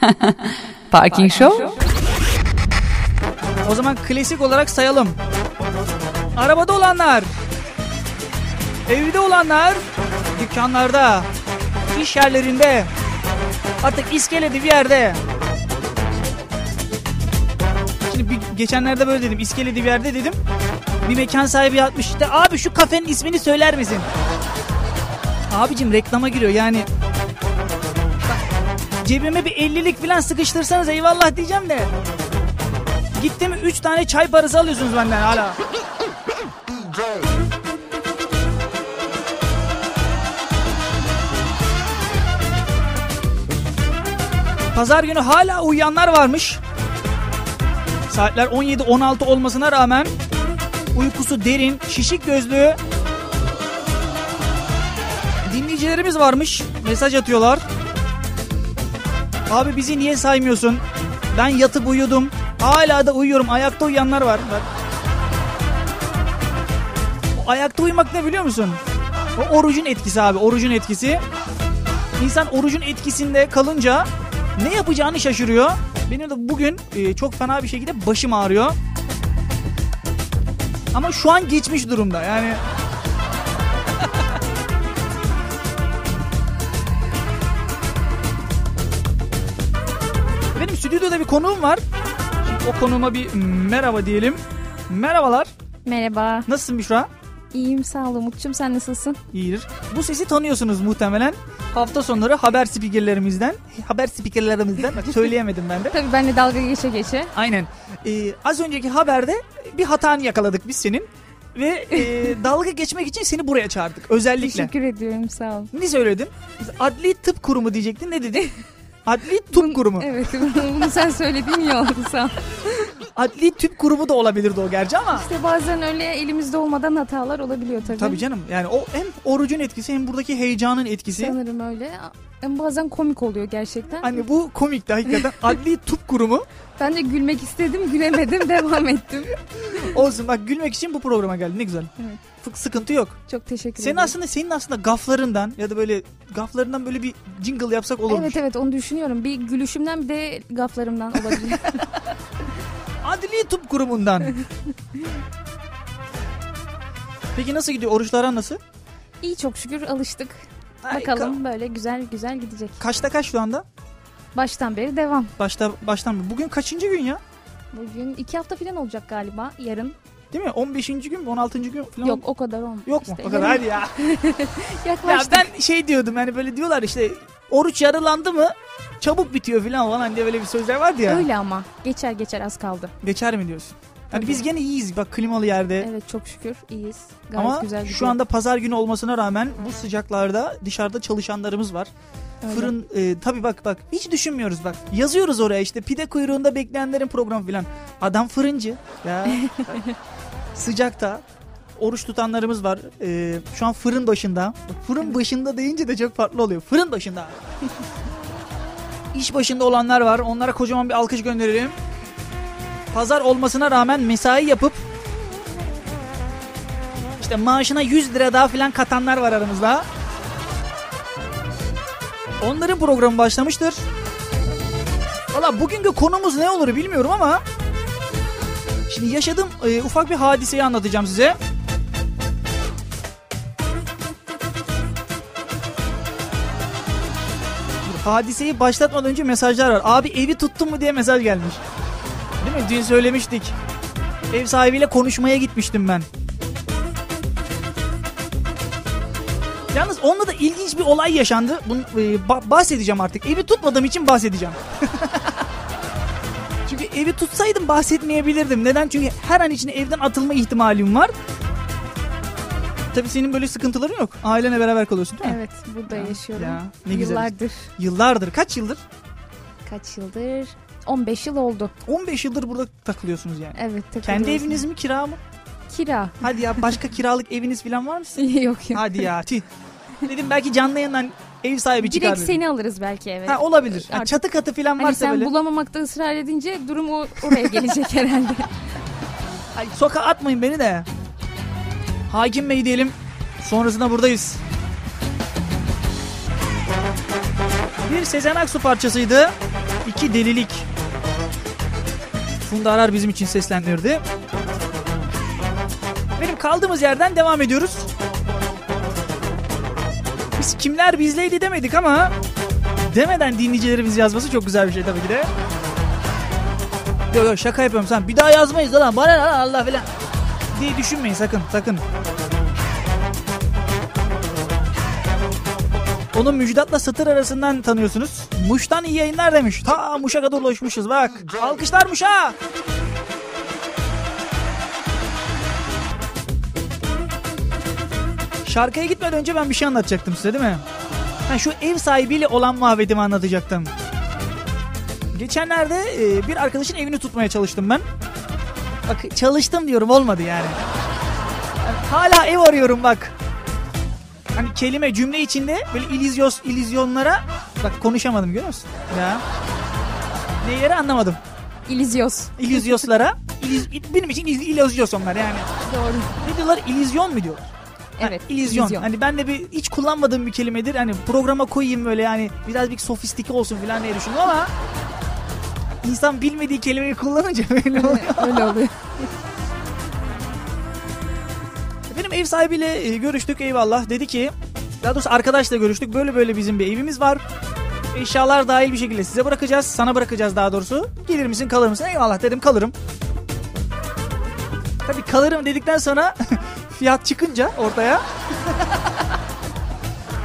Parking Show O zaman klasik olarak sayalım. Arabada olanlar, evde olanlar, dükkanlarda, iş yerlerinde, artık iskelede bir yerde. Şimdi bir, geçenlerde böyle dedim, iskelede bir yerde dedim. Bir mekan sahibi yatmış işte, abi şu kafenin ismini söyler misin? Abicim reklama giriyor yani. Cebime bir 50'lik falan sıkıştırsanız eyvallah diyeceğim de. Gitti mi 3 tane çay parası alıyorsunuz benden hala. Pazar günü hala uyuyanlar varmış. Saatler 17-16 olmasına rağmen uykusu derin, şişik gözlü dinleyicilerimiz varmış. Mesaj atıyorlar. Abi bizi niye saymıyorsun? Ben yatıp uyudum. Hala da uyuyorum. Ayakta uyuyanlar var. Bak. Ayakta uyumak ne biliyor musun? O orucun etkisi abi. Orucun etkisi. İnsan orucun etkisinde kalınca ne yapacağını şaşırıyor. Benim de bugün e, çok fena bir şekilde başım ağrıyor. Ama şu an geçmiş durumda. Yani stüdyoda bir konuğum var. Şimdi o konuğuma bir merhaba diyelim. Merhabalar. Merhaba. Nasılsın Büşra? İyiyim sağ ol Umut'cum sen nasılsın? İyidir. Bu sesi tanıyorsunuz muhtemelen. Hafta sonları haber spikerlerimizden, haber spikerlerimizden, bak söyleyemedim ben de. Tabii benle dalga geçe geçe. Aynen. Ee, az önceki haberde bir hatanı yakaladık biz senin. Ve e, dalga geçmek için seni buraya çağırdık özellikle. Teşekkür ediyorum sağ ol. Ne söyledin? Adli Tıp Kurumu diyecektin. Ne dedin? Adli Tıp Kurumu. Evet bunu sen söylediğin iyi oldu sağ. Adli Tıp Kurumu da olabilirdi o gerçi ama. İşte bazen öyle elimizde olmadan hatalar olabiliyor tabii. Tabii canım. Yani o hem orucun etkisi hem buradaki heyecanın etkisi. Sanırım öyle. Ama bazen komik oluyor gerçekten. Hani bu komikti hakikaten. Adli Tıp Kurumu. Ben de gülmek istedim gülemedim devam ettim. Olsun bak gülmek için bu programa geldin ne güzel. Evet. Fık- Sıkıntı yok. Çok teşekkür Senin ederim. aslında senin aslında gaflarından ya da böyle gaflarından böyle bir jingle yapsak olurmuş. Evet evet onu düşünüyorum. Bir gülüşümden bir de gaflarımdan olabilir. Adli Tıp Kurumu'ndan. Peki nasıl gidiyor? Oruçlara nasıl? İyi çok şükür alıştık. Ay, Bakalım böyle güzel güzel gidecek. ka- kaçta kaç şu anda? Baştan beri devam. Başta baştan mı? Bugün kaçıncı gün ya? Bugün iki hafta falan olacak galiba. Yarın. Değil mi? 15. gün mü? 16. gün falan. Yok o kadar olmuş. Yok mu? İşte O kadar hadi ya. ya ben şey diyordum hani böyle diyorlar işte oruç yarılandı mı çabuk bitiyor falan falan diye böyle bir sözler vardı ya. Öyle ama. Geçer geçer az kaldı. Geçer mi diyorsun? Hani Tabii. biz gene iyiyiz bak klimalı yerde. Evet çok şükür iyiyiz. Gayet Ama güzel gidiyor. şu anda pazar günü olmasına rağmen bu sıcaklarda dışarıda çalışanlarımız var. Öyle. Fırın e, tabii bak bak hiç düşünmüyoruz bak. Yazıyoruz oraya işte pide kuyruğunda bekleyenlerin programı falan. Adam fırıncı. Ya. Sıcakta oruç tutanlarımız var. E, şu an fırın başında. Fırın başında deyince de çok farklı oluyor. Fırın başında. İş başında olanlar var. Onlara kocaman bir alkış gönderelim. Pazar olmasına rağmen mesai yapıp işte maaşına 100 lira daha filan katanlar var aramızda. Onların programı başlamıştır. Valla bugünkü konumuz ne olur bilmiyorum ama şimdi yaşadığım e, ufak bir hadiseyi anlatacağım size. Hadiseyi başlatmadan önce mesajlar var. Abi evi tuttun mu diye mesaj gelmiş. Değil mi? Dün söylemiştik. Ev sahibiyle konuşmaya gitmiştim ben. Yalnız onunla da ilginç bir olay yaşandı. Bunu e, ba- bahsedeceğim artık. Evi tutmadığım için bahsedeceğim. Çünkü evi tutsaydım bahsetmeyebilirdim. Neden? Çünkü her an içinde evden atılma ihtimalim var. Tabii senin böyle sıkıntıların yok. Ailenle beraber kalıyorsun değil mi? Evet burada Ya, yaşıyorum. ya, ne güzel. Yıllardır. Yıllardır. Kaç yıldır? Kaç yıldır? 15 yıl oldu. 15 yıldır burada takılıyorsunuz yani. Evet. Kendi takılıyoruz. eviniz mi kira mı? Kira. Hadi ya başka kiralık eviniz falan var mı? yok yok. Hadi ya tüh. Dedim belki canlı yayından ev sahibi çıkar Direkt seni alırız belki evet. Ha olabilir. Artık- çatı katı falan Hani varsa sen böyle. bulamamakta ısrar edince durum o, oraya gelecek herhalde. Ay, sokağa atmayın beni de. Hakim Bey diyelim. Sonrasında buradayız. Bir Sezen Aksu parçasıydı. İki delilik. Funda Arar bizim için seslendirdi. Benim kaldığımız yerden devam ediyoruz. Biz kimler bizleydi demedik ama demeden dinleyicilerimiz yazması çok güzel bir şey tabii ki de. Yok yok şaka yapıyorum sen. Bir daha yazmayız lan bana Allah filan. Diye düşünmeyin sakın sakın. Onu Müjdat'la Satır arasından tanıyorsunuz. Muş'tan iyi yayınlar demiş. Ta Muş'a kadar ulaşmışız bak. Alkışlar Muş'a. Şarkıya gitmeden önce ben bir şey anlatacaktım size değil mi? Ha, şu ev sahibiyle olan muhabbetimi anlatacaktım. Geçenlerde e, bir arkadaşın evini tutmaya çalıştım ben. Bak çalıştım diyorum olmadı yani. yani hala ev arıyorum bak. Hani kelime cümle içinde böyle ilizyos ilizyonlara bak konuşamadım görüyor musun? Ya. Ne yeri anlamadım. İlizyos. İlizyoslara iliz, benim için il, ilizyos onlar yani. Doğru. Ne diyorlar? İllüzyon mu diyorlar? Evet. Ha, illüzyon. Hani ben de bir hiç kullanmadığım bir kelimedir. Hani programa koyayım böyle yani biraz bir sofistike olsun falan diye düşündüm ama insan bilmediği kelimeyi kullanınca böyle oluyor. Öyle oluyor. Benim ev sahibiyle e, görüştük eyvallah. Dedi ki daha doğrusu arkadaşla görüştük. Böyle böyle bizim bir evimiz var. Eşyalar dahil bir şekilde size bırakacağız. Sana bırakacağız daha doğrusu. Gelir misin kalır mısın? Eyvallah dedim kalırım. Tabii kalırım dedikten sonra fiyat çıkınca ortaya.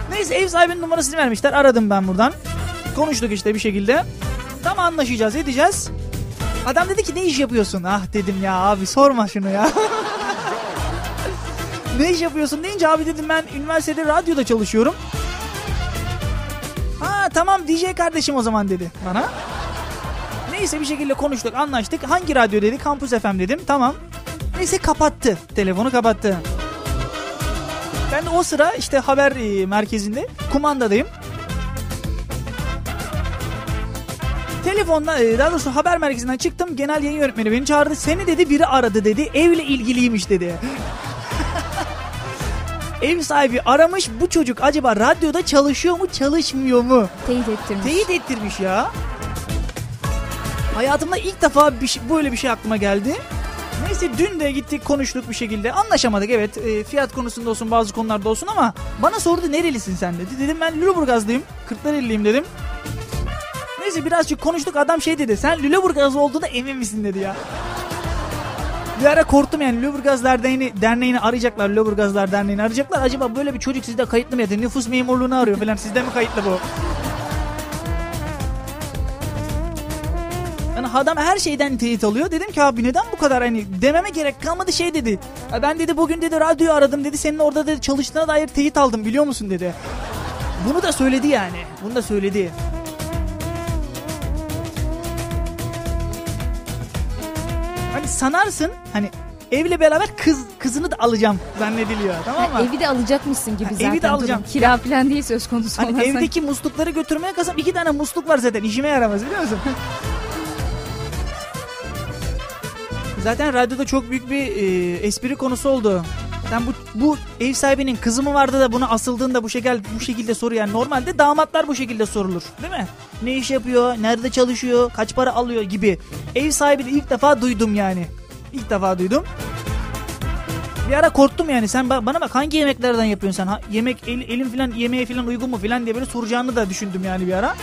Neyse ev sahibinin numarasını vermişler. Aradım ben buradan. Konuştuk işte bir şekilde. Tam anlaşacağız edeceğiz. Adam dedi ki ne iş yapıyorsun? Ah dedim ya abi sorma şunu ya. ne iş yapıyorsun deyince abi dedim ben üniversitede radyoda çalışıyorum. Ha tamam DJ kardeşim o zaman dedi bana. Neyse bir şekilde konuştuk anlaştık. Hangi radyo dedi? Campus FM dedim. Tamam. Neyse kapattı. Telefonu kapattı. Ben de o sıra işte haber e, merkezinde kumandadayım. Telefonda e, daha doğrusu haber merkezinden çıktım. Genel yayın yönetmeni beni çağırdı. Seni dedi biri aradı dedi. Evle ilgiliymiş dedi. Ev sahibi aramış bu çocuk acaba radyoda çalışıyor mu çalışmıyor mu? Teyit ettirmiş. Teyit ettirmiş ya. Hayatımda ilk defa bir şey, böyle bir şey aklıma geldi. Neyse dün de gittik konuştuk bir şekilde. Anlaşamadık evet e, fiyat konusunda olsun bazı konularda olsun ama bana sordu nerelisin sen dedi. Dedim ben Lüleburgazlıyım. Kırklareli'yim dedim. Neyse birazcık konuştuk adam şey dedi. Sen Lüleburgaz olduğuna emin misin dedi ya. Bir ara korktum yani Lüleburgaz Derneği'ni, derneğini arayacaklar. Lüleburgazlar Derneği'ni arayacaklar. Acaba böyle bir çocuk sizde kayıtlı mı ya? Nüfus memurluğunu arıyor falan. Sizde mi kayıtlı bu? Yani adam her şeyden teyit alıyor. Dedim ki abi neden bu kadar hani dememe gerek kalmadı şey dedi. Ben dedi bugün dedi radyoyu aradım dedi. Senin orada dedi çalıştığına dair teyit aldım biliyor musun dedi. Bunu da söyledi yani. Bunu da söyledi. Hani sanarsın hani evle beraber kız kızını da alacağım zannediliyor tamam mı? Ha, evi de alacakmışsın gibi Ha, zaten. evi de alacağım. durum. Kira falan değil söz konusu Hani sanki. evdeki muslukları götürmeye kalsam iki tane musluk var zaten işime yaramaz biliyor musun? zaten radyoda çok büyük bir e, espri konusu oldu. Sen bu, bu ev sahibinin kızı mı vardı da buna asıldığında bu şekilde bu şekilde soru yani normalde damatlar bu şekilde sorulur değil mi? Ne iş yapıyor, nerede çalışıyor, kaç para alıyor gibi. Ev sahibi de ilk defa duydum yani. İlk defa duydum. Bir ara korktum yani sen ba- bana bak hangi yemeklerden yapıyorsun sen? Ha, yemek el, elin filan yemeğe filan uygun mu filan diye böyle soracağını da düşündüm yani bir ara.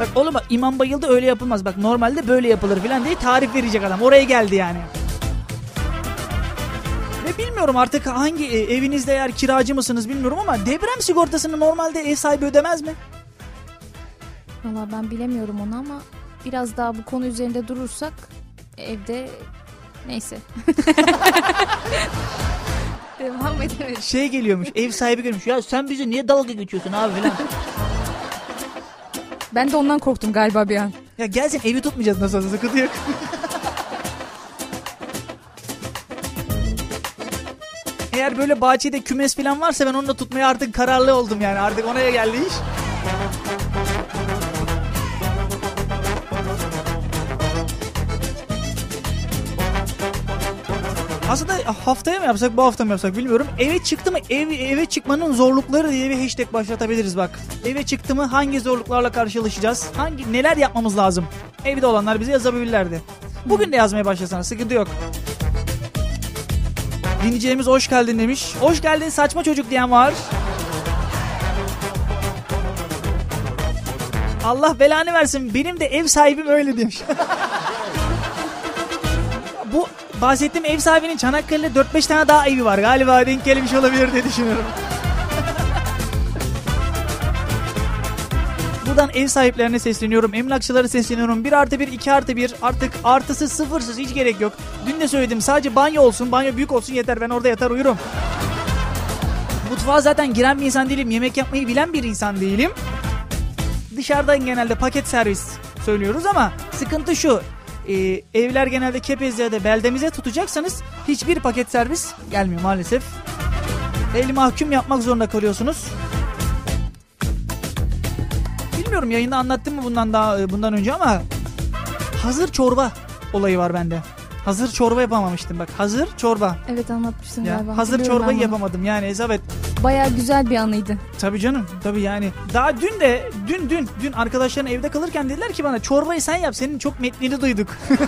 Bak oğlum bak imam bayıldı öyle yapılmaz. Bak normalde böyle yapılır filan diye tarif verecek adam. Oraya geldi yani. Bilmiyorum artık hangi e, evinizde eğer kiracı mısınız bilmiyorum ama deprem sigortasını normalde ev sahibi ödemez mi? Valla ben bilemiyorum onu ama biraz daha bu konu üzerinde durursak evde neyse. Devam edemedim. Şey geliyormuş ev sahibi gelmiş ya sen bizi niye dalga geçiyorsun abi filan. Ben de ondan korktum galiba bir an. Ya gelsin evi tutmayacağız nasıl olsa sıkıntı yok. Eğer böyle bahçede kümes falan varsa ben onu da tutmaya artık kararlı oldum yani. Artık ona geldi iş. Aslında haftaya mı yapsak bu hafta mı yapsak bilmiyorum. Eve çıktı mı ev, eve çıkmanın zorlukları diye bir hashtag başlatabiliriz bak. Eve çıktı mı hangi zorluklarla karşılaşacağız? Hangi neler yapmamız lazım? Evde olanlar bize yazabilirlerdi. Bugün de yazmaya başlasana sıkıntı yok. Dinleyeceğimiz hoş geldin demiş. Hoş geldin saçma çocuk diyen var. Allah belanı versin benim de ev sahibim öyle demiş. Bu bahsettiğim ev sahibinin Çanakkale'de 4-5 tane daha evi var. Galiba denk gelmiş olabilir diye düşünüyorum. Buradan ev sahiplerine sesleniyorum. Emlakçılara sesleniyorum. 1 artı 1, 2 artı 1. Artık artısı sıfırsız hiç gerek yok. Dün de söyledim sadece banyo olsun. Banyo büyük olsun yeter. Ben orada yatar uyurum. Mutfağa zaten giren bir insan değilim. Yemek yapmayı bilen bir insan değilim. Dışarıdan genelde paket servis söylüyoruz ama sıkıntı şu. Ee, evler genelde kepez ya da beldemize tutacaksanız hiçbir paket servis gelmiyor maalesef. El mahkum yapmak zorunda kalıyorsunuz. Bilmiyorum yayında anlattım mı bundan daha e, bundan önce ama hazır çorba olayı var bende. Hazır çorba yapamamıştım bak. Hazır çorba. Evet anlatmıştın Ya, galiba. hazır çorbayı yapamadım yani Elizabeth. Bayağı güzel bir anıydı. Tabii canım tabii yani. Daha dün de dün dün dün arkadaşların evde kalırken dediler ki bana çorbayı sen yap senin çok metnini duyduk.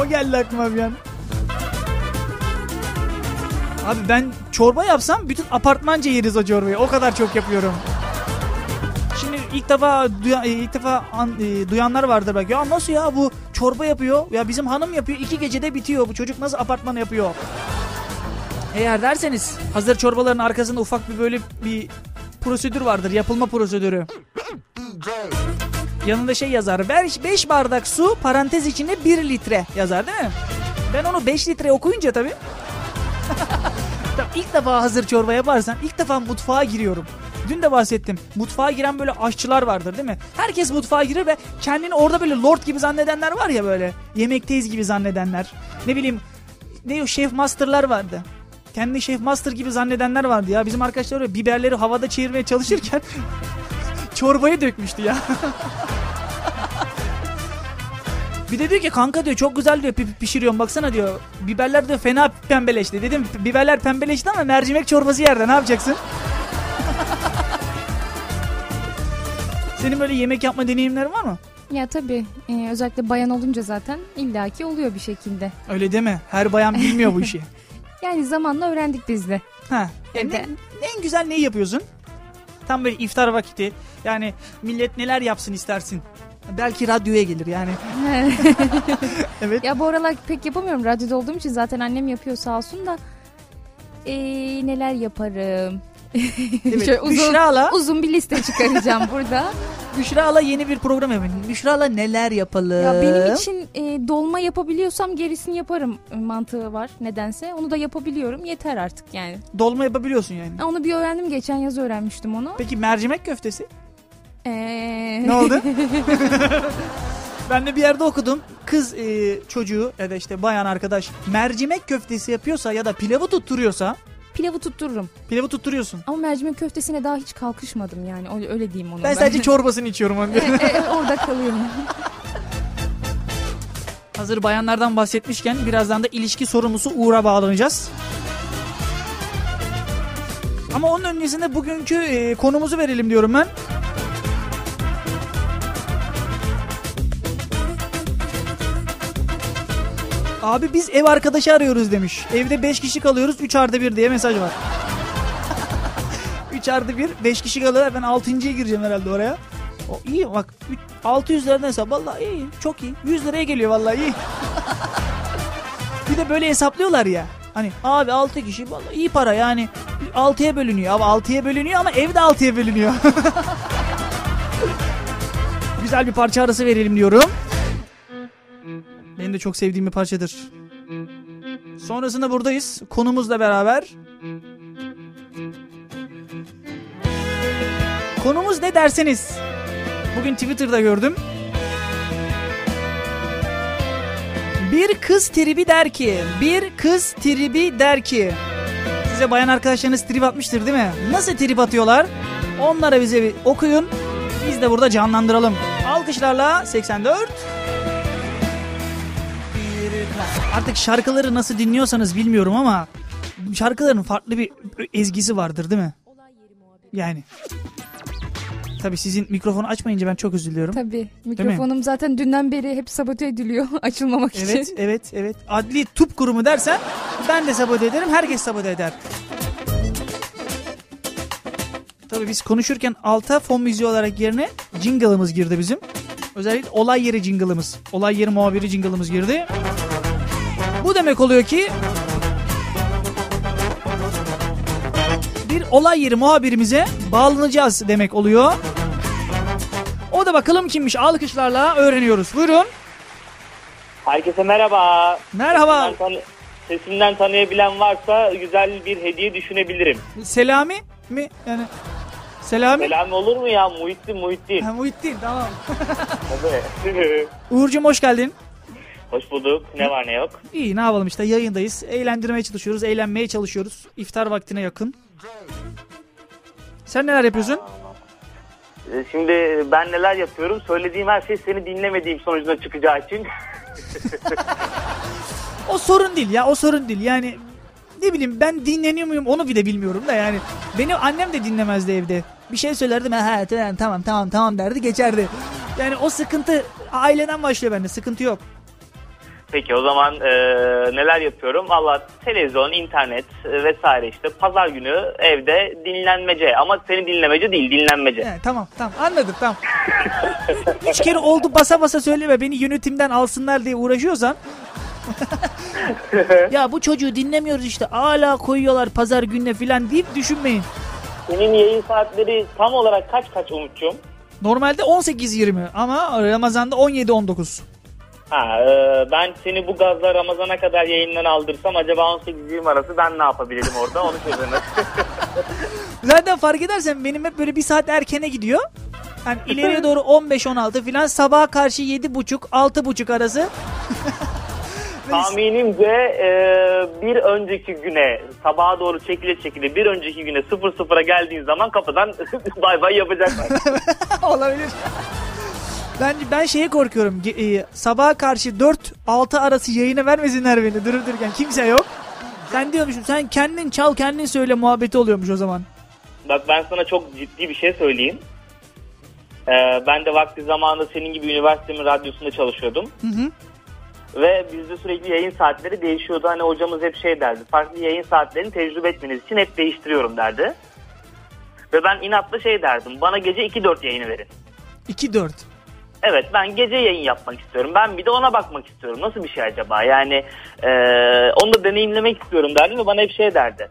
o geldi aklıma bir an. Abi ben çorba yapsam bütün apartmanca yeriz o çorbayı. O kadar çok yapıyorum. Şimdi ilk defa e, ilk defa an- e, duyanlar vardır bak. Ya nasıl ya bu çorba yapıyor? Ya bizim hanım yapıyor. iki gecede bitiyor. Bu çocuk nasıl apartman yapıyor? Eğer derseniz hazır çorbaların arkasında ufak bir böyle bir prosedür vardır. Yapılma prosedürü. Yanında şey yazar. 5 bardak su parantez içinde 1 litre yazar değil mi? Ben onu 5 litre okuyunca tabii. Tabii ilk defa hazır çorba yaparsan ilk defa mutfağa giriyorum. Dün de bahsettim. Mutfağa giren böyle aşçılar vardır değil mi? Herkes mutfağa girer ve kendini orada böyle lord gibi zannedenler var ya böyle. Yemekteyiz gibi zannedenler. Ne bileyim ne şef masterlar vardı. Kendi şef master gibi zannedenler vardı ya. Bizim arkadaşlar öyle biberleri havada çevirmeye çalışırken çorbayı dökmüştü ya. Bir de diyor ki kanka diyor çok güzel diyor pi- pişiriyorum baksana diyor. Biberler diyor fena pembeleşti. Dedim biberler pembeleşti ama mercimek çorbası yerde ne yapacaksın? Senin böyle yemek yapma deneyimlerin var mı? Ya tabii e, özellikle bayan olunca zaten illaki oluyor bir şekilde. Öyle deme. Her bayan bilmiyor bu işi. Yani zamanla öğrendik biz de. Ha. Yani Evde. ne- en güzel neyi yapıyorsun? Tam böyle iftar vakti. Yani millet neler yapsın istersin? Belki radyoya gelir yani. Evet. ya bu aralar pek yapamıyorum radyoda olduğum için zaten annem yapıyor sağ olsun da. E, neler yaparım? Evet. Şöyle uzun, Büşra'la, uzun bir liste çıkaracağım burada. Büşra'la yeni bir program yapın. Büşra'la neler yapalım? Ya benim için e, dolma yapabiliyorsam gerisini yaparım mantığı var nedense. Onu da yapabiliyorum yeter artık yani. Dolma yapabiliyorsun yani. Onu bir öğrendim geçen yaz öğrenmiştim onu. Peki mercimek köftesi? Ee, Ne oldu? ben de bir yerde okudum. Kız e, çocuğu ya da işte bayan arkadaş mercimek köftesi yapıyorsa ya da pilavı tutturuyorsa Pilavı tuttururum. pilavı tutturuyorsun. Ama mercimek köftesine daha hiç kalkışmadım yani öyle, öyle diyeyim onu. Ben sadece çorbasını içiyorum onu. E, e, orada kalıyorum. Hazır bayanlardan bahsetmişken birazdan da ilişki sorumlusu Uğur'a bağlanacağız. Ama onun öncesinde bugünkü e, konumuzu verelim diyorum ben. Abi biz ev arkadaşı arıyoruz demiş. Evde 5 kişi kalıyoruz 3 artı 1 diye mesaj var. 3 artı 1 5 kişi kalıyorlar ben 6.ya gireceğim herhalde oraya. O iyi bak üç- 600 liradan hesap vallahi iyi çok iyi 100 liraya geliyor vallahi iyi. bir de böyle hesaplıyorlar ya. Hani abi 6 kişi vallahi iyi para yani 6'ya bölünüyor. Abi 6'ya bölünüyor ama evde 6'ya bölünüyor. Güzel bir parça arası verelim diyorum. Benim de çok sevdiğim bir parçadır. Sonrasında buradayız. Konumuzla beraber. Konumuz ne derseniz. Bugün Twitter'da gördüm. Bir kız tribi der ki, bir kız tribi der ki. Size bayan arkadaşlarınız trip atmıştır değil mi? Nasıl trip atıyorlar? Onlara bize bir okuyun. Biz de burada canlandıralım. Alkışlarla 84. Artık şarkıları nasıl dinliyorsanız bilmiyorum ama şarkıların farklı bir ezgisi vardır değil mi? Yani. Tabii sizin mikrofonu açmayınca ben çok üzülüyorum. Tabii. Mikrofonum zaten dünden beri hep sabote ediliyor açılmamak Evet, için. evet, evet. Adli tıp kurumu dersen ben de sabote ederim, herkes sabote eder. Tabii biz konuşurken alta fon müziği olarak yerine jingle'ımız girdi bizim. Özellikle olay yeri jingle'ımız. Olay yeri muhabiri jingle'ımız girdi. Bu demek oluyor ki bir olay yeri muhabirimize bağlanacağız demek oluyor. O da bakalım kimmiş alkışlarla öğreniyoruz. Buyurun. Herkese merhaba. Merhaba. Sesimden, tanı- sesimden tanıyabilen varsa güzel bir hediye düşünebilirim. Selami mi? Yani Selami? Selam olur mu ya? Muhittin Muhittin. Ha, Muhittin tamam. Tabii. Uğur'cum hoş geldin. Hoş bulduk. Ne var ne yok. İyi ne yapalım işte yayındayız. Eğlendirmeye çalışıyoruz, eğlenmeye çalışıyoruz. İftar vaktine yakın. Sen neler yapıyorsun? Ee, Şimdi ben neler yapıyorum? Söylediğim her şey seni dinlemediğim sonucuna çıkacağı için. O sorun değil ya o sorun değil. Yani ne bileyim ben dinleniyor muyum onu bile bilmiyorum da yani. Benim annem de dinlemezdi evde. Bir şey söylerdim ha tamam tamam tamam tamam derdi geçerdi. Yani o sıkıntı aileden başlıyor bende sıkıntı yok. Peki o zaman e, neler yapıyorum? Valla televizyon, internet e, vesaire işte pazar günü evde dinlenmece. Ama seni dinlemece değil dinlenmece. He, tamam tamam anladım tamam. Üç kere oldu basa basa söyleme beni yönetimden alsınlar diye uğraşıyorsan. ya bu çocuğu dinlemiyoruz işte hala koyuyorlar pazar gününe filan deyip düşünmeyin. Senin yayın saatleri tam olarak kaç kaç Umut'cum? Normalde 18-20 ama Ramazan'da 17-19. Ha, e, ben seni bu gazla Ramazan'a kadar yayından aldırsam acaba 18-20 arası ben ne yapabilirim orada onu çözemez. Zaten fark edersen benim hep böyle bir saat erkene gidiyor. Hani ileriye doğru 15-16 filan sabaha karşı 7.30-6.30 arası. Tahminimce e, bir önceki güne sabaha doğru çekile çekile bir önceki güne 0-0'a geldiğin zaman kapıdan bay bay yapacaklar. Olabilir. Ben ben şeye korkuyorum. E, sabaha karşı 4-6 arası yayına vermesinler beni durup dururken. Kimse yok. Sen diyormuşum sen kendin çal kendin söyle muhabbeti oluyormuş o zaman. Bak ben sana çok ciddi bir şey söyleyeyim. E, ben de vakti zamanında senin gibi üniversitemin radyosunda çalışıyordum. Hı hı. Ve bizde sürekli yayın saatleri değişiyordu. Hani hocamız hep şey derdi. Farklı yayın saatlerini tecrübe etmeniz için hep değiştiriyorum derdi. Ve ben inatla şey derdim. Bana gece 2-4 yayını verin. 2-4. Evet ben gece yayın yapmak istiyorum. Ben bir de ona bakmak istiyorum. Nasıl bir şey acaba? Yani e, onu da deneyimlemek istiyorum derdim ve bana hep şey derdi.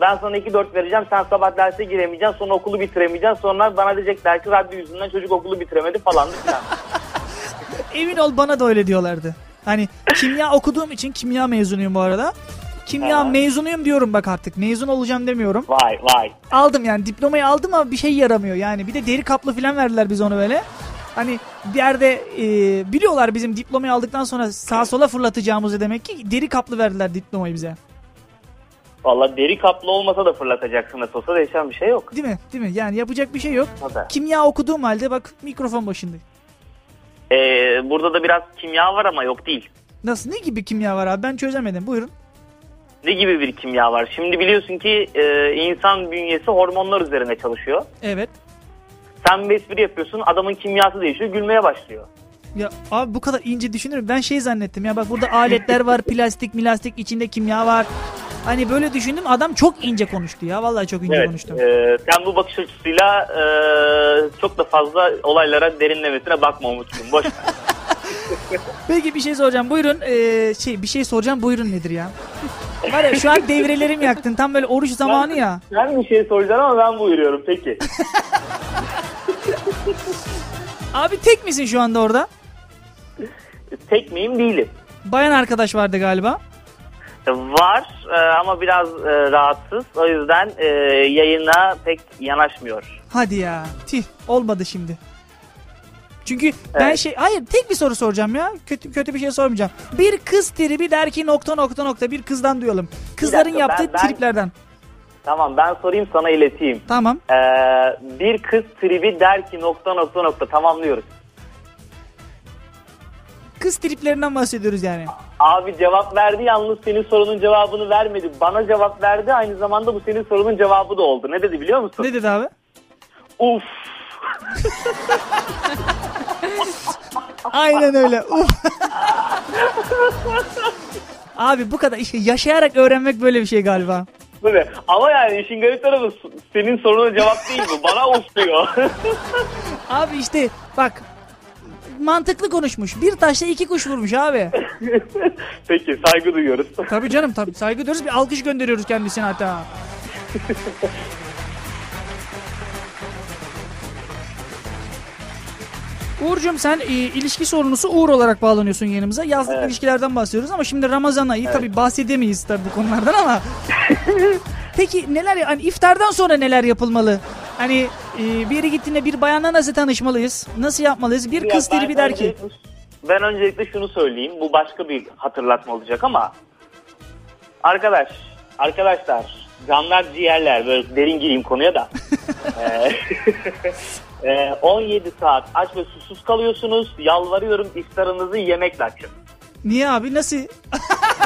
Ben sana 2-4 vereceğim. Sen sabah derse giremeyeceksin. Sonra okulu bitiremeyeceksin. Sonra bana diyecekler ki radyo yüzünden çocuk okulu bitiremedi falan filan. Emin ol bana da öyle diyorlardı. Hani kimya okuduğum için kimya mezunuyum bu arada. Kimya Evet. mezunuyum diyorum bak artık. Mezun olacağım demiyorum. Vay vay. Aldım yani diplomayı aldım ama bir şey yaramıyor. Yani bir de deri kaplı falan verdiler biz onu böyle. Hani bir yerde e, biliyorlar bizim diplomayı aldıktan sonra sağa sola fırlatacağımızı demek ki deri kaplı verdiler diplomayı bize. Valla deri kaplı olmasa da fırlatacaksın nasıl olsa değişen bir şey yok. Değil mi? Değil mi? Yani yapacak bir şey yok. Tabii. Kimya okuduğum halde bak mikrofon başındayım. Ee, burada da biraz kimya var ama yok değil. Nasıl? Ne gibi kimya var abi? Ben çözemedim. Buyurun. Ne gibi bir kimya var? Şimdi biliyorsun ki e, insan bünyesi hormonlar üzerine çalışıyor. Evet. Sen bir espri yapıyorsun adamın kimyası değişiyor gülmeye başlıyor. Ya abi bu kadar ince düşünürüm. Ben şey zannettim ya bak burada aletler var, plastik, milastik içinde kimya var. Hani böyle düşündüm adam çok ince konuştu ya. Vallahi çok ince Evet. konuştu. e, sen bu bakış açısıyla e, çok da fazla olaylara derinlemesine bakma Umut'cum. Boş. Peki bir şey soracağım. Buyurun. Ee, şey bir şey soracağım. Buyurun nedir ya? Var ya şu an devrelerimi yaktın. Tam böyle oruç zamanı ya. Sen bir şey soracaksın ama ben buyuruyorum peki. Abi tek misin şu anda orada? Tek miyim değilim. Bayan arkadaş vardı galiba. Var e, ama biraz e, rahatsız. O yüzden e, yayına pek yanaşmıyor. Hadi ya. Tih olmadı şimdi. Çünkü ben Evet. şey hayır tek bir soru soracağım ya. Kötü kötü bir şey sormayacağım. Bir kız tribi der ki nokta nokta nokta bir kızdan duyalım. Kızların dakika, yaptığı ben- ben- triplerden. Tamam ben sorayım sana ileteyim. Tamam. Ee, bir kız tribi der ki nokta nokta nokta tamamlıyoruz. kız triplerinden bahsediyoruz yani. Abi cevap verdi yalnız senin sorunun cevabını vermedi. Bana cevap verdi aynı zamanda bu senin sorunun cevabı da oldu. Ne dedi biliyor musun? Ne dedi abi? Uf. Aynen öyle. Uf. Abi bu kadar işte yaşayarak öğrenmek böyle bir şey galiba. Böyle. Ama yani işin garip tarafı senin sorunun cevap değil bu. Bana uf diyor. Abi işte bak mantıklı konuşmuş. Bir taşla iki kuş vurmuş abi. Peki saygı duyuyoruz. Tabii canım tabii saygı duyuyoruz bir alkış gönderiyoruz kendisine hatta. Uğur'cum sen e, ilişki sorumlusu Uğur olarak bağlanıyorsun yanımıza. Yazlık Evet. ilişkilerden bahsediyoruz ama şimdi Ramazan ayı tabii bahsedemeyiz tabii bu konulardan ama. Peki neler hani iftardan sonra neler yapılmalı? Hani e, bir yere gittiğinde bir bayanla nasıl tanışmalıyız? Nasıl yapmalıyız? Bir kız Ya ben der ki. Ben öncelikle şunu söyleyeyim. Bu başka bir hatırlatma olacak ama arkadaş, arkadaşlar, canlar ciğerler böyle derin gireyim konuya da. Ee, e, 17 saat aç ve susuz kalıyorsunuz. Yalvarıyorum iftarınızı yemekle açın. Niye abi nasıl?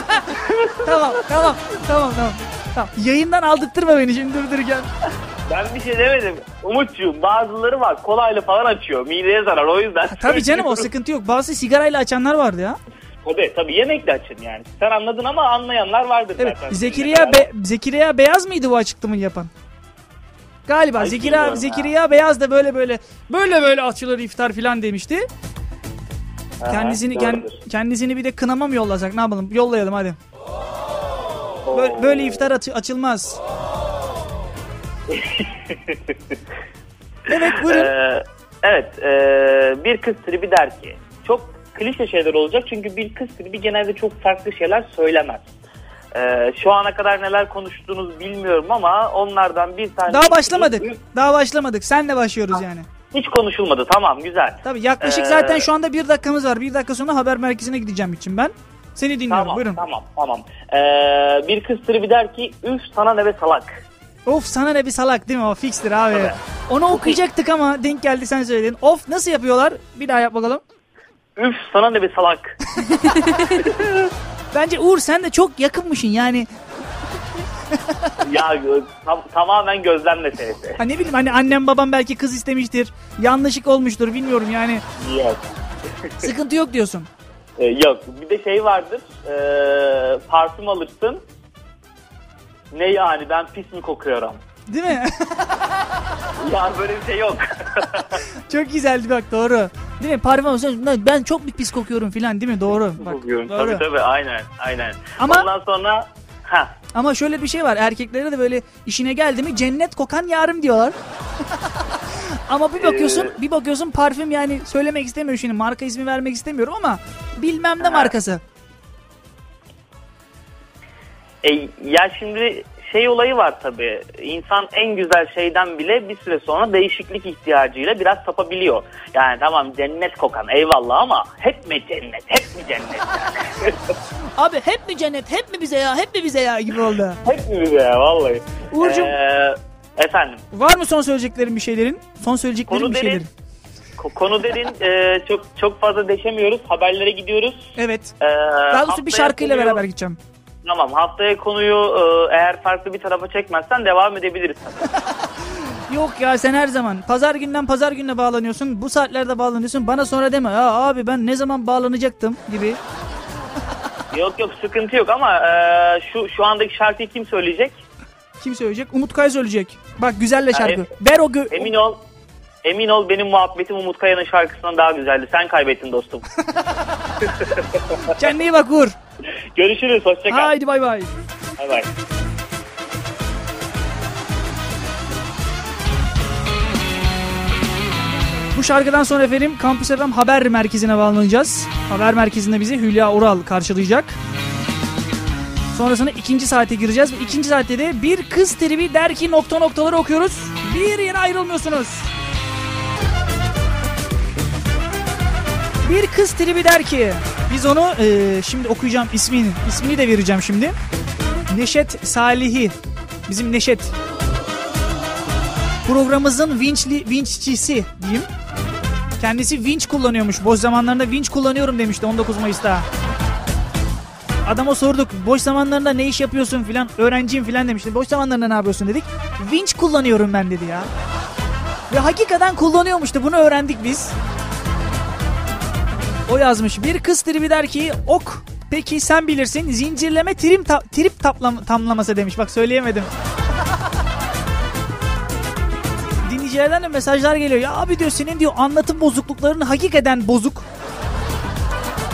tamam tamam tamam tamam. Tamam. Yayından aldırtma beni şimdi durdururken. Ben bir şey demedim. Umutcuğum bazıları var kolayla falan açıyor. Mideye zarar o yüzden. Tabii canım o sıkıntı yok. Bazı sigarayla açanlar vardı ya. Tabii tabii yemekle açın yani. Sen anladın ama anlayanlar vardır Evet. zaten. Zekeriya Be- Zekeriya Beyaz mıydı bu açıklamayı yapan? Galiba Ay, Zekeriya Zekeriya Beyaz da böyle böyle böyle böyle açılır iftar filan demişti. Aha, Kendisini kend- kendisini bir de kınama mı yollasak ne yapalım? Yollayalım hadi. Böyle, böyle iftar açı- açılmaz. evet buyurun. Ee, evet ee, bir kız tribi der ki çok klişe şeyler olacak çünkü bir kız tribi genelde çok farklı şeyler söylemez. Ee, şu ana kadar neler konuştuğunuzu bilmiyorum ama onlardan bir tane... Daha başlamadık. Daha başlamadık. Senle başlıyoruz yani. Hiç konuşulmadı tamam güzel. Tabii yaklaşık Ee, zaten şu anda bir dakikamız var. Bir dakika sonra haber merkezine gideceğim için ben. Seni dinliyorum Tamam buyurun. tamam tamam. Ee, bir kız tribi der ki üf sana ne be salak. Of sana ne bir salak değil mi o fikstir abi. Tabii. Onu okuyacaktık ama denk geldi sen söyledin. Of nasıl yapıyorlar? Bir daha yap bakalım. Üf sana ne be salak. Bence Uğur sen de çok yakınmışsın yani. ya gö- tam- tamamen gözlem meselesi. Ha ne bileyim hani annem babam belki kız istemiştir. Yanlışlık olmuştur bilmiyorum yani. Yok. Sıkıntı yok diyorsun. Ee, yok. Bir de şey vardır. Ee, parfüm alırsın. Ne yani ben pis mi kokuyorum? Değil mi? Ya böyle bir şey yok. çok güzeldi bak doğru. Değil mi? Parfüm "Lan ben çok bir pis kokuyorum filan değil mi? Doğru. Bak, Kokuyorum. doğru. Tabii tabii aynen aynen. Ama- Ondan sonra ha Ama şöyle bir şey var. Erkeklere de böyle işine geldi mi cennet kokan yarım diyorlar. ama bir bakıyorsun, Ee, bir bakıyorsun parfüm yani söylemek istemiyorum şimdi marka ismi vermek istemiyorum ama bilmem ne Ha. markası. e, ya şimdi şey olayı var tabii. İnsan en güzel şeyden bile bir süre sonra değişiklik ihtiyacıyla biraz sapabiliyor. Yani tamam cennet kokan eyvallah ama hep mi cennet? Hep mi cennet yani? Abi hep mi cennet, hep mi bize ya, hep mi bize ya gibi oldu. hep mi bize ya vallahi. Uğurcuğum. Ee, efendim. Var mı son söyleyeceklerin bir şeylerin? Son söyleyeceklerin Konu bir derin. şeylerin. Ko- Konu derin. Ee, çok çok fazla deşemiyoruz. Haberlere gidiyoruz. Evet. Ee, Daha doğrusu bir şarkıyla konuyu- beraber gideceğim. Tamam haftaya konuyu e, eğer farklı bir tarafa çekmezsen devam edebiliriz. Yok ya sen her zaman pazar günden pazar gününe bağlanıyorsun. Bu saatlerde bağlanıyorsun. Bana sonra deme. Ya abi ben ne zaman bağlanacaktım gibi. yok yok sıkıntı yok ama e, şu şu andaki şarkıyı kim söyleyecek? Kim söyleyecek? Umut Kay söyleyecek. Bak güzelle şarkı. em- Ver o gö- Emin ol. Emin ol benim muhabbetim Umut Kaya'nın şarkısından daha güzeldi. Sen kaybettin dostum. Kendine iyi bak Uğur. Görüşürüz. Hoşça kal. Haydi bay bay. Bay bay. Bu şarkıdan sonra efendim Kampüs FM haber merkezine bağlanacağız. Haber merkezinde bizi Hülya Ural karşılayacak. Sonrasında ikinci saate gireceğiz. İkinci saatte de bir kız tribi der ki nokta noktaları okuyoruz. Bir yere ayrılmıyorsunuz. Bir kız tribi der ki biz onu e, şimdi okuyacağım ismini ismini de vereceğim şimdi. Neşet Salihi bizim Neşet programımızın vinçli vinççisi diyeyim. Kendisi vinç kullanıyormuş. Boş zamanlarında vinç kullanıyorum demişti 19 Mayıs'ta. Adama sorduk boş zamanlarında ne iş yapıyorsun filan öğrenciyim filan demişti. Boş zamanlarında ne yapıyorsun dedik. Vinç kullanıyorum ben dedi ya. Ve hakikaten kullanıyormuştu bunu öğrendik biz. O yazmış bir kız tribi der ki ok peki sen bilirsin zincirleme trim ta- trip taplam- tamlaması demiş bak söyleyemedim. Dinleyicilerden de mesajlar geliyor. Ya abi diyor senin diyor anlatım bozuklukların hakikaten bozuk.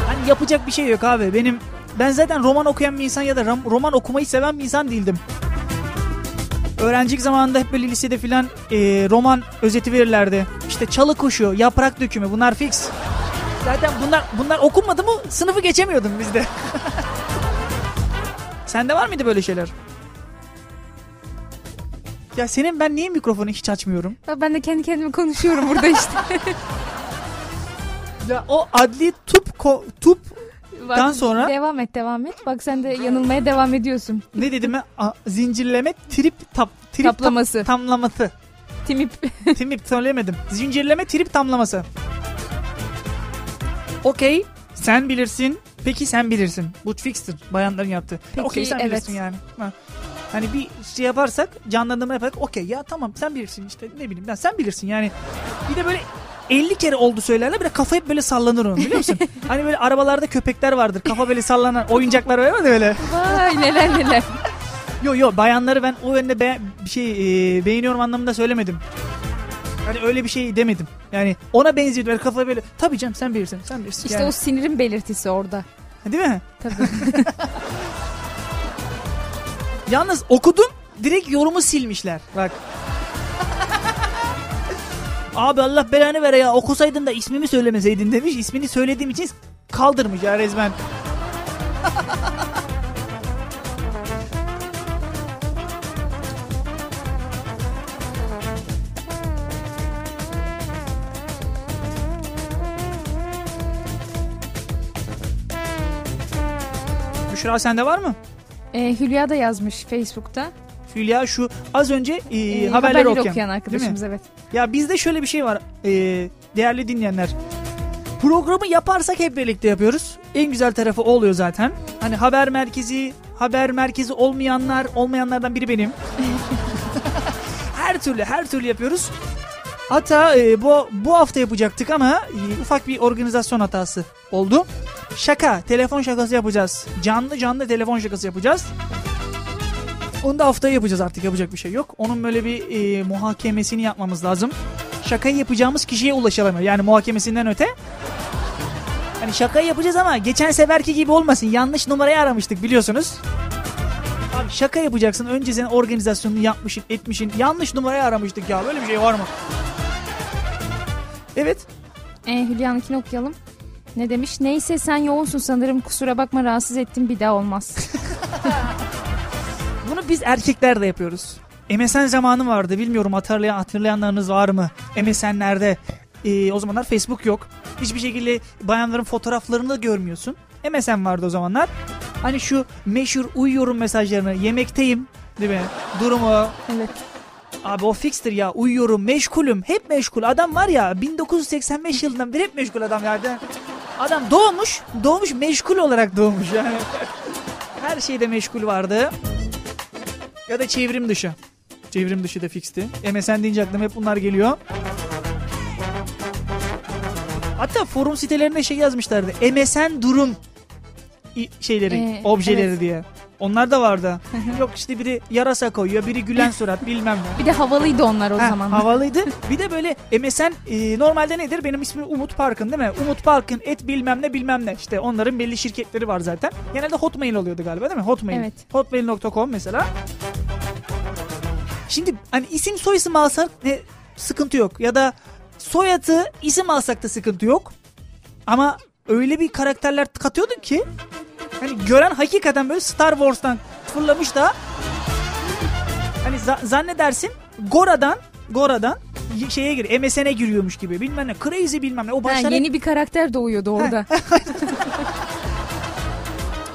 Hani yapacak bir şey yok abi. Benim ben zaten roman okuyan bir insan ya da roman okumayı seven bir insan değildim. Öğrencilik zamanında hep böyle lisede filan e, roman özeti verirlerdi. İşte çalı kuşu, yaprak dökümü bunlar fix. Zaten bunlar bunlar okunmadı mı sınıfı geçemiyordum bizde. Sende var mıydı böyle şeyler? Ya senin ben niye mikrofonu hiç açmıyorum? Ya Ben de kendi kendime konuşuyorum burada işte. Ya o adli tup ko- tup Dan sonra- Devam et devam et. Bak sen de yanılmaya devam ediyorsun. ne dedim ben? A- zincirleme trip tap trip tap- Taplaması. tamlaması. Timip. Timip söylemedim. Zincirleme trip tamlaması. Okey sen bilirsin. Peki sen bilirsin. Bu fixtir bayanların yaptığı. Peki, Okey sen evet. bilirsin yani. Ha. Hani bir şey yaparsak canlandırma yaparak okey ya tamam sen bilirsin işte ne bileyim ben sen bilirsin yani. Bir de böyle 50 kere oldu söylerler bir de kafa hep böyle sallanır onun biliyor musun? hani böyle arabalarda köpekler vardır kafa böyle sallanan oyuncaklar var ya böyle. Vay neler neler. Yo yo bayanları ben o yönde be- şey e, beğeniyorum anlamında söylemedim. Hani öyle bir şey demedim. Yani ona benziyordu böyle kafa böyle. Tabii canım sen bilirsin sen bilirsin. İşte yani. o sinirin belirtisi orada. Değil mi? Tabii. Yalnız okudum direkt yorumu silmişler. Bak. Abi Allah belanı vere ya okusaydın da ismimi söylemeseydin demiş. İsmini söylediğim için kaldırmış ya resmen. Büşra sende var mı? Ee, Hülya da yazmış Facebook'ta. Hülya şu az önce e, Ee, haberleri, okuyan. okuyan arkadaşımız evet. Ya bizde şöyle bir şey var e, değerli dinleyenler. Programı yaparsak hep birlikte yapıyoruz. En güzel tarafı o oluyor zaten. Hani haber merkezi, haber merkezi olmayanlar, olmayanlardan biri benim. her türlü, her türlü yapıyoruz. Hatta e, bu bu hafta yapacaktık ama e, ufak bir organizasyon hatası oldu. Şaka, telefon şakası yapacağız. Canlı canlı telefon şakası yapacağız. Onu da haftaya yapacağız artık yapacak bir şey yok. Onun böyle bir e, muhakemesini yapmamız lazım. Şakayı yapacağımız kişiye ulaşalamıyor. Yani muhakemesinden öte. Hani şakayı yapacağız ama geçen seferki gibi olmasın. Yanlış numarayı aramıştık biliyorsunuz. Abi şaka yapacaksın. Önce senin organizasyonunu yapmışsın, etmişsin. Yanlış numarayı aramıştık ya. Böyle bir şey var mı? Evet. Ee, Hülya'nınkini okuyalım. Ne demiş? Neyse sen yoğunsun sanırım kusura bakma rahatsız ettim bir daha olmaz. Bunu biz erkekler de yapıyoruz. MSN zamanı vardı. Bilmiyorum hatırlayan hatırlayanlarınız var mı? MSN'lerde e, o zamanlar Facebook yok. Hiçbir şekilde bayanların fotoğraflarını da görmüyorsun. MSN vardı o zamanlar. Hani şu meşhur uyuyorum mesajlarını yemekteyim değil mi? Durumu evet. abi o fixtir ya uyuyorum meşgulüm hep meşgul adam var ya 1985 yılından beri hep meşgul adam yani. Adam doğmuş doğmuş meşgul olarak doğmuş yani. Her şeyde meşgul vardı. Ya da çevrim dışı. Çevrim dışı da fixti. MSN deyince aklıma hep bunlar geliyor. Hatta forum sitelerinde şey yazmışlardı. MSN durum şeyleri, Ee, objeleri evet. diye. Onlar da vardı. Yok işte biri yarasa koyuyor, biri gülen surat bilmem ne. Bir de havalıydı onlar o Ha, zaman. havalıydı. Bir de böyle MSN e, normalde nedir? Benim ismim Umut Parkın değil mi? Umut Parkın et bilmem ne bilmem ne. İşte onların belli şirketleri var zaten. Genelde Hotmail oluyordu galiba değil mi? Hotmail. Evet. Hotmail.com mesela. Şimdi hani isim soy isim alsak ne sıkıntı yok. Ya da soyadı isim alsak da sıkıntı yok. Ama öyle bir karakterler katıyorduk ki hani gören hakikaten böyle Star Wars'tan fırlamış da hani za- zannedersin Gora'dan Gora'dan şeye gir MSN'e giriyormuş gibi bilmem ne crazy bilmem ne o Ha, başlara yeni bir karakter doğuyordu orada.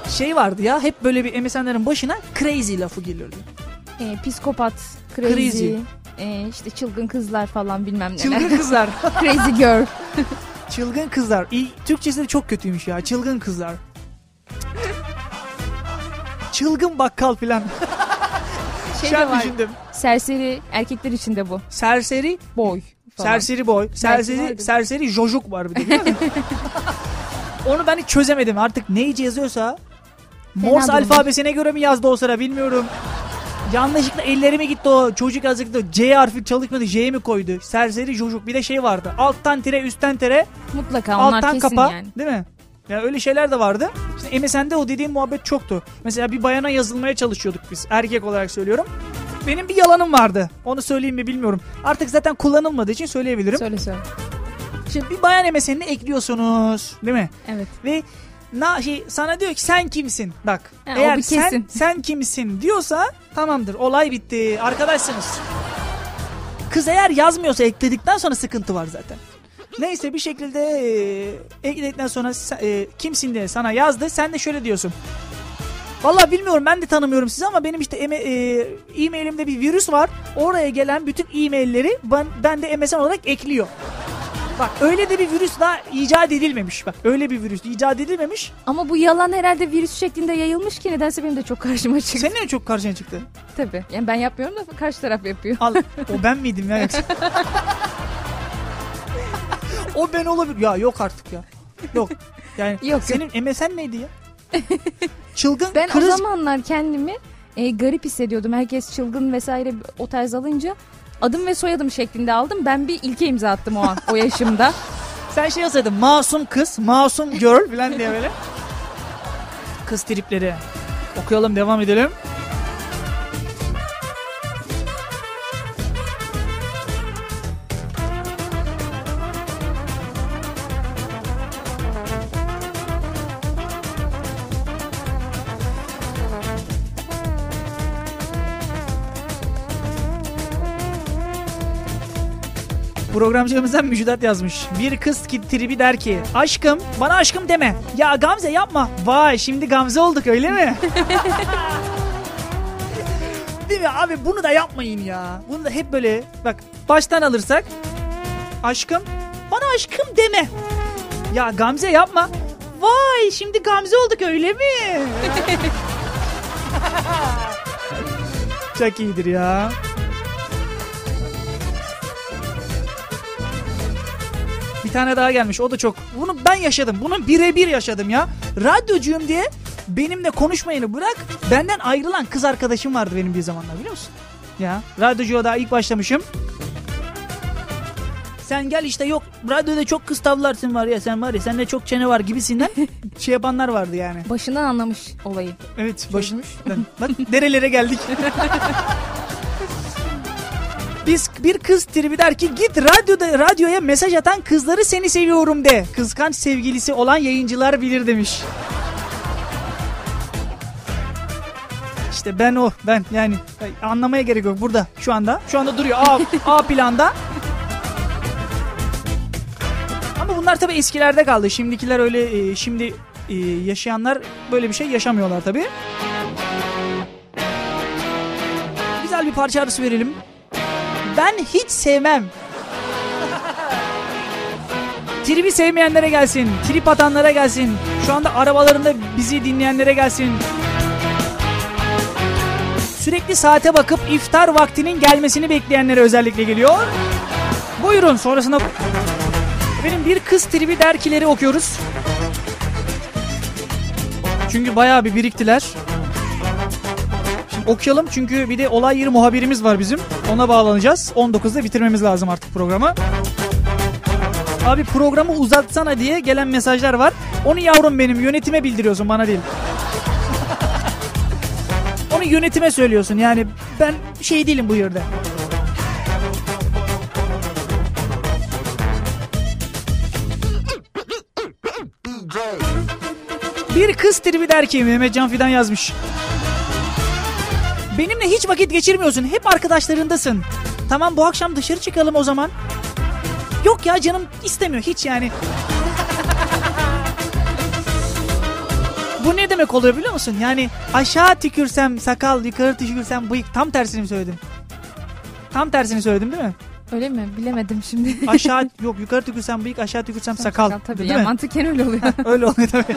şey vardı ya hep böyle bir MSN'lerin başına crazy lafı gelirdi. Ee, psikopat, crazy. Crazy. Ee, işte çılgın kızlar falan bilmem neler. Çılgın kızlar. Crazy girl. Çılgın kızlar. İyi, Türkçesi de çok kötüymüş ya. Çılgın kızlar. Çılgın bakkal filan. Şey de an var. düşündüm. Serseri erkekler için de bu. Serseri Boy. Falan. Serseri boy. Serseri, vardır. serseri jojuk var bir de biliyor musun? Onu ben hiç çözemedim. Artık neyce yazıyorsa Morse durumda. alfabesine göre mi yazdı o sıra bilmiyorum. Yanlışlıkla ellerime gitti o. Çocuk yazıklı C harfi çalışmadı. J mi koydu? Serseri jojuk. Bir de şey vardı. Alttan tire üstten tire Mutlaka onlar alttan kesin kapa. yani. Değil mi? Ya öyle şeyler de vardı. İşte MSN'de o dediğim muhabbet çoktu. Mesela bir bayana yazılmaya çalışıyorduk biz. Erkek olarak söylüyorum. Benim bir yalanım vardı. Onu söyleyeyim mi bilmiyorum. Artık zaten kullanılmadığı için söyleyebilirim. Söyle söyle. Şimdi bir bayan MSN'ini ekliyorsunuz. Değil mi? Evet. Ve na şey sana diyor ki sen kimsin? Bak. Ha, eğer sen sen kimsin diyorsa tamamdır. Olay bitti. Arkadaşsınız. Kız eğer yazmıyorsa ekledikten sonra sıkıntı var zaten. Neyse bir şekilde e, ekledikten sonra e, kimsin diye sana yazdı. Sen de şöyle diyorsun. Vallahi bilmiyorum ben de tanımıyorum sizi ama benim işte e, e-mailimde bir virüs var. Oraya gelen bütün e-mailleri ben, ben de MSN olarak ekliyor. Bak öyle de bir virüs daha icat edilmemiş. Bak öyle bir virüs icat edilmemiş. Ama bu yalan herhalde virüs şeklinde yayılmış ki nedense benim de çok karşıma çıktı. Senin en çok karşına çıktı. Tabii. Yani ben yapmıyorum da karşı taraf yapıyor. Al o ben miydim ya? o ben olabilir. Ya yok artık ya. Yok. Yani Yok, senin MSN neydi ya? Çılgın Ben kırız. o zamanlar kendimi e, garip hissediyordum. Herkes çılgın vesaire o tarz alınca adım ve soyadım şeklinde aldım. Ben bir ilke imza attım o an o yaşımda. Sen şey yazsaydın masum kız, masum girl falan diye böyle. Kız tripleri. Okuyalım devam edelim. Programcımızdan Müjdat yazmış. Bir kız ki tribi der ki aşkım bana aşkım deme. Ya Gamze yapma. Vay şimdi Gamze olduk öyle mi? Değil mi abi bunu da yapmayın ya. Bunu da hep böyle bak baştan alırsak. Aşkım bana aşkım deme. Ya Gamze yapma. Vay şimdi Gamze olduk öyle mi? Çok iyidir ya. Bir tane daha gelmiş. O da çok. Bunu ben yaşadım. Bunu birebir yaşadım ya. Radyocuyum diye benimle konuşmayını bırak. Benden ayrılan kız arkadaşım vardı benim bir zamanlar biliyor musun? Ya radyocuya daha ilk başlamışım. Sen gel işte yok radyoda çok kız tavlarsın var ya sen var ya sende çok çene var gibisinden şey yapanlar vardı yani. Başından anlamış olayı. Evet başmış. Bak nerelere geldik. Biz bir kız tribi der ki git radyoda radyoya mesaj atan kızları seni seviyorum de. Kıskanç sevgilisi olan yayıncılar bilir demiş. İşte ben o ben yani anlamaya gerek yok burada şu anda. Şu anda duruyor A, A planda. Ama bunlar tabii eskilerde kaldı. Şimdikiler öyle e, şimdi e, yaşayanlar böyle bir şey yaşamıyorlar tabii. Güzel bir parça arası verelim. Ben hiç sevmem. Tribi sevmeyenlere gelsin. Trip atanlara gelsin. Şu anda arabalarında bizi dinleyenlere gelsin. Sürekli saate bakıp iftar vaktinin gelmesini bekleyenlere özellikle geliyor. Buyurun sonrasında benim bir kız tribi derkileri okuyoruz. Çünkü bayağı bir biriktiler. Okuyalım çünkü bir de olay yeri muhabirimiz var bizim. Ona bağlanacağız. 19'da bitirmemiz lazım artık programı. Abi programı uzatsana diye gelen mesajlar var. Onu yavrum benim yönetime bildiriyorsun bana değil. Onu yönetime söylüyorsun yani ben şey değilim bu yerde. Bir kız tribi der ki Mehmet Can Fidan yazmış. Benimle hiç vakit geçirmiyorsun. Hep arkadaşlarındasın. Tamam bu akşam dışarı çıkalım o zaman. Yok ya canım istemiyor hiç yani. Bu ne demek oluyor biliyor musun? Yani aşağı tükürsem sakal, yukarı tükürsem bıyık. Tam tersini söyledim? Tam tersini söyledim değil mi? Öyle mi? Bilemedim şimdi. Aşağı yok yukarı tükürsem bıyık aşağı tükürsem sakal. Tabii değil ya mi? mantıken öyle oluyor. Öyle oluyor tabii.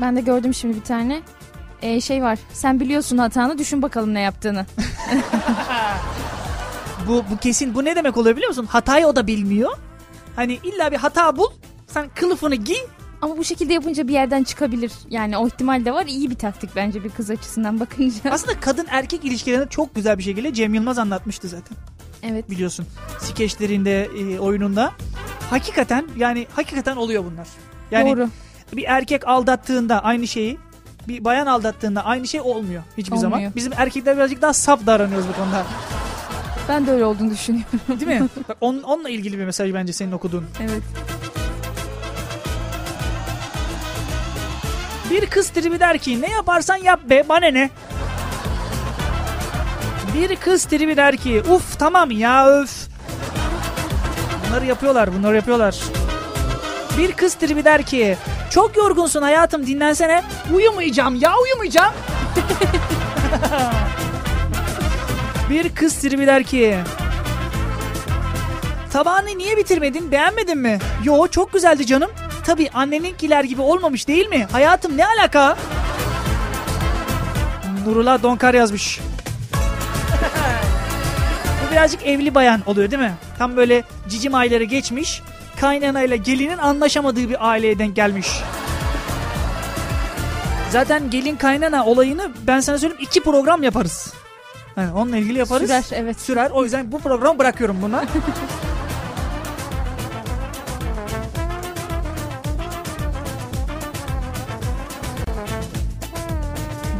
Ben de gördüm şimdi bir tane. Ee, şey var. Sen biliyorsun hatanı düşün bakalım ne yaptığını. Bu, bu kesin bu ne demek oluyor biliyor musun? Hatayı o da bilmiyor. Hani illa bir hata bul. Sen kılıfını giy. Ama bu şekilde yapınca bir yerden çıkabilir. Yani o ihtimal de var. İyi bir taktik bence bir kız açısından bakınca. Aslında kadın erkek ilişkilerini çok güzel bir şekilde Cem Yılmaz anlatmıştı zaten. evet. Biliyorsun. Skeçlerinde, e, oyununda. Hakikaten yani hakikaten oluyor bunlar. Yani Doğru. Bir erkek aldattığında aynı şeyi bir bayan aldattığında aynı şey olmuyor hiçbir zaman. Olmuyor. Bizim erkekler birazcık daha saf davranıyoruz bu konuda. Ben de öyle olduğunu düşünüyorum. Değil mi? Bak, on, onunla ilgili bir mesaj bence senin okuduğun. evet. Bir kız tribi der ki ne yaparsan yap be bana ne? Bir kız tribi der ki uf tamam ya öf. Bunları yapıyorlar bunları yapıyorlar. Bir kız tribi der ki çok yorgunsun hayatım dinlensene. Uyumayacağım ya uyumayacağım. Bir kız tribi der ki Tabağını niye bitirmedin beğenmedin mi? Yo çok güzeldi canım. Tabii anneninkiler gibi olmamış değil mi? Hayatım ne alaka? Nurullah Donkar yazmış. Bu birazcık evli bayan oluyor değil mi? Tam böyle cicim ayları geçmiş. Kaynanayla gelinin anlaşamadığı bir aileye denk gelmiş. Zaten gelin kaynana olayını ben sana söyleyeyim iki program yaparız. Yani onunla ilgili yaparız. Sürer evet. Sürer. O yüzden bu programı bırakıyorum buna.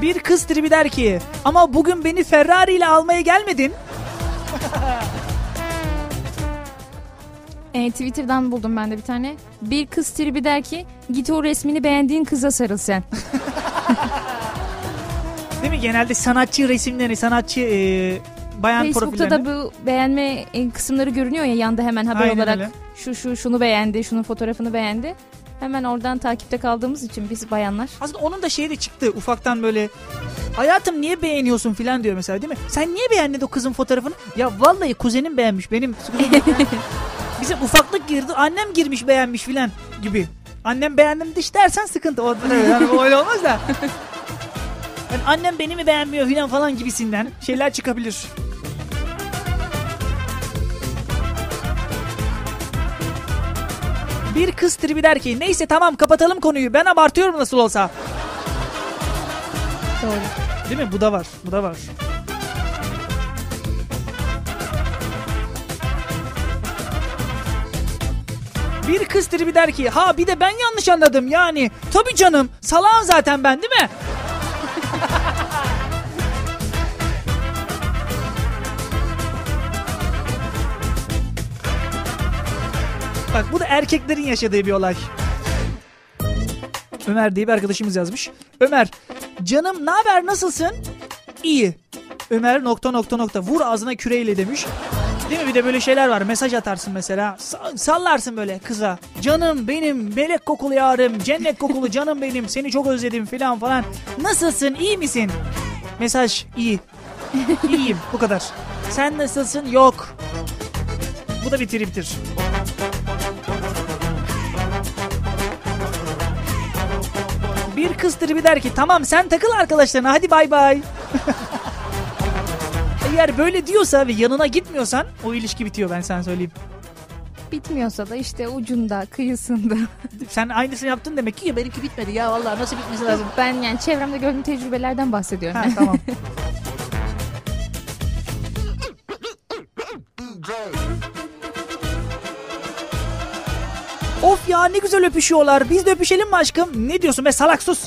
Bir kız tribi der ki ama bugün beni Ferrari ile almaya gelmedin. Ee, Twitter'dan buldum ben de bir tane. Bir kız tribi der ki git o resmini beğendiğin kıza sarıl sen. Değil mi? Genelde sanatçı resimleri, sanatçı e, bayan Facebook'ta profillerini. da bu beğenme e, kısımları görünüyor ya yanda hemen haber Aynen olarak öyle. şu şu şunu beğendi, şunun fotoğrafını beğendi. Hemen oradan takipte kaldığımız için biz bayanlar. Aslında onun da şeyi de çıktı ufaktan böyle hayatım niye beğeniyorsun filan diyor mesela değil mi? Sen niye beğendin o kızın fotoğrafını? Ya vallahi kuzenim beğenmiş benim. Bize ufaklık girdi annem girmiş beğenmiş filan gibi. Annem beğendim diş dersen sıkıntı. O, yani öyle olmaz da. Yani annem beni mi beğenmiyor filan falan gibisinden şeyler çıkabilir. Bir kız tribi der ki neyse tamam kapatalım konuyu ben abartıyorum nasıl olsa. Doğru. Değil mi? Bu da var. Bu da var. Bir kız tribi der ki ha bir de ben yanlış anladım yani. Tabii canım salağım zaten ben değil mi? Bak bu da erkeklerin yaşadığı bir olay. Ömer diye bir arkadaşımız yazmış. Ömer canım ne haber nasılsın? İyi. Ömer nokta nokta nokta vur ağzına küreyle demiş. Değil mi? Bir de böyle şeyler var. Mesaj atarsın mesela. Sa- sallarsın böyle kıza. Canım benim melek kokulu yarım cennet kokulu canım benim seni çok özledim filan falan. Nasılsın? İyi misin? Mesaj iyi. İyiyim. Bu kadar. Sen nasılsın? Yok. Bu da bir triptir. Bir kız tribi der ki tamam sen takıl arkadaşlarına. Hadi bay bay eğer böyle diyorsa ve yanına gitmiyorsan o ilişki bitiyor ben sana söyleyeyim. Bitmiyorsa da işte ucunda, kıyısında. Sen aynısını yaptın demek ki ya benimki bitmedi ya vallahi nasıl bitmesi lazım. ben yani çevremde gördüğüm tecrübelerden bahsediyorum. ha tamam. of ya ne güzel öpüşüyorlar. Biz de öpüşelim mi aşkım? Ne diyorsun be salak sus.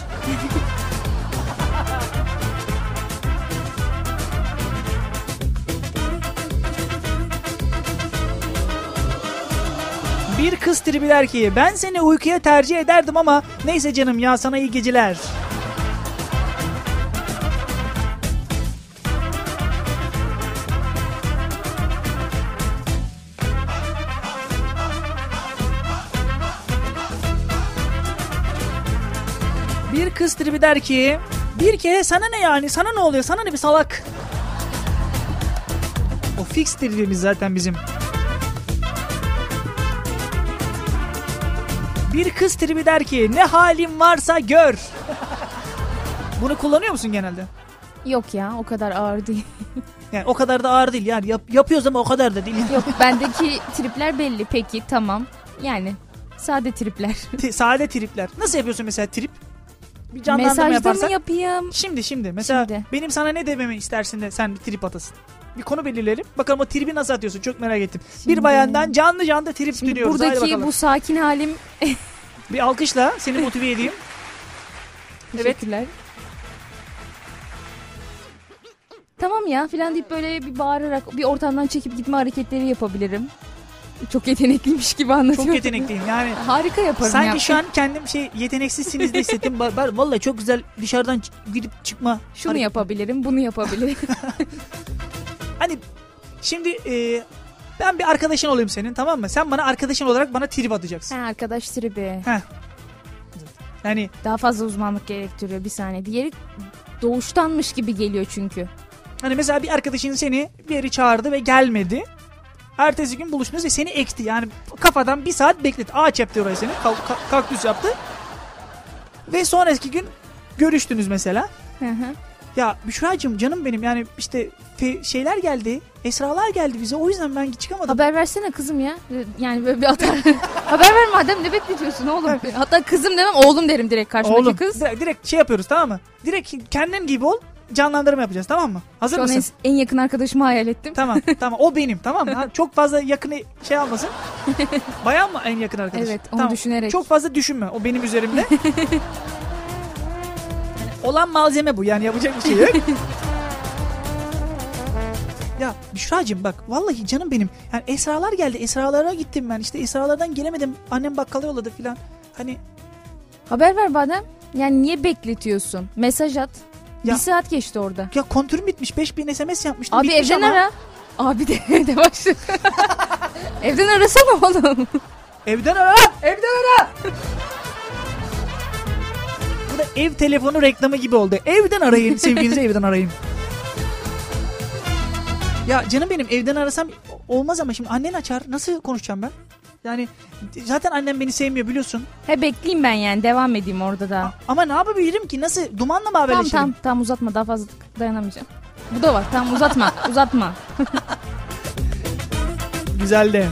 kız tribi der ki ben seni uykuya tercih ederdim ama neyse canım ya sana iyi geceler. Bir kız tribi der ki bir kere sana ne yani sana ne oluyor sana ne bir salak. O fix tribimiz zaten bizim. Bir kız tribi der ki ne halin varsa gör. Bunu kullanıyor musun genelde? Yok ya o kadar ağır değil. Yani o kadar da ağır değil yani yap, yapıyoruz ama o kadar da değil. Yok bendeki tripler belli peki tamam. Yani sade tripler. T- sade tripler. Nasıl yapıyorsun mesela trip? Bir canlandırma Mesajda yaparsak. mı yapayım? Şimdi şimdi mesela Şimdi. benim sana ne dememi istersin de sen bir trip atasın. Bir konu belirleyelim. Bakalım o tribi nasıl atıyorsun çok merak ettim. Şimdi- Bir bayandan canlı canlı trip Şimdi dinliyoruz. Haydi buradaki bu sakin halim Bir alkışla seni motive edeyim. Evet. Teşekkürler. Tamam ya filan deyip böyle bir bağırarak bir ortamdan çekip gitme hareketleri yapabilirim. Çok yetenekliymiş gibi anlatıyorum. Çok yetenekliyim yani. Harika yaparım Sanki ya. şu an kendim şey yeteneksizsiniz de hissettim. Vallahi çok güzel dışarıdan gidip çıkma. Şunu Hani- yapabilirim, bunu yapabilirim. Şimdi e, ben bir arkadaşın olayım senin tamam mı? Sen bana arkadaşın olarak bana trip atacaksın. ha, arkadaş tribi. Yani Daha fazla uzmanlık gerektiriyor bir saniye. Diğeri doğuştanmış gibi geliyor çünkü. Hani mesela bir arkadaşın seni bir yere çağırdı ve gelmedi. Ertesi gün buluştunuz ve seni ekti. Yani kafadan bir saat bekletti. Ağaç yaptı oraya seni. Kal- ka- kaktüs yaptı. Ve sonraki gün görüştünüz mesela. Hı hı. Ya Büşra'cığım canım benim yani işte şeyler geldi. Esralar geldi bize. O yüzden ben çıkamadım. Haber versene kızım ya. Yani böyle bir atar. Haber ver madem ne bekletiyorsun oğlum. Hatta kızım demem oğlum derim direkt karşımdaki Oğlum kız. direkt, direkt şey yapıyoruz tamam mı? Direkt kendin gibi ol. Canlandırma yapacağız tamam mı? Hazır Şu mısın? en, en yakın arkadaşımı hayal ettim. Tamam tamam o benim tamam mı? Çok fazla yakını şey almasın. Bayan mı en yakın arkadaş? Evet onu Tamam. düşünerek. Çok fazla düşünme o benim üzerimde. Olan malzeme bu yani yapacak bir şey yok. ya Büşra'cığım bak vallahi canım benim. Yani Esralar geldi Esralara gittim ben işte Esralardan gelemedim. Annem bakkala yolladı filan. Hani Haber ver badem. Yani niye bekletiyorsun? Mesaj at. Ya- Bir saat geçti orada. ya kontürüm bitmiş 5000 SMS yapmıştım. Abi bitmiş evden ama. ara. Abi de evde başla. evden arasana oğlum. Evden ara! Evden ara! Bu da ev telefonu reklamı gibi oldu. Evden arayın sevgilinizi evden arayın. Ya canım benim evden arasam olmaz ama şimdi annen açar. Nasıl konuşacağım ben? Yani zaten annem beni sevmiyor biliyorsun. He bekleyeyim ben yani devam edeyim orada da. Ama ne yapabilirim ki? Nasıl? Dumanla mı Tamam haberleşelim? tamam tamam uzatma daha fazla dayanamayacağım. Bu da var tamam uzatma uzatma. Güzel de.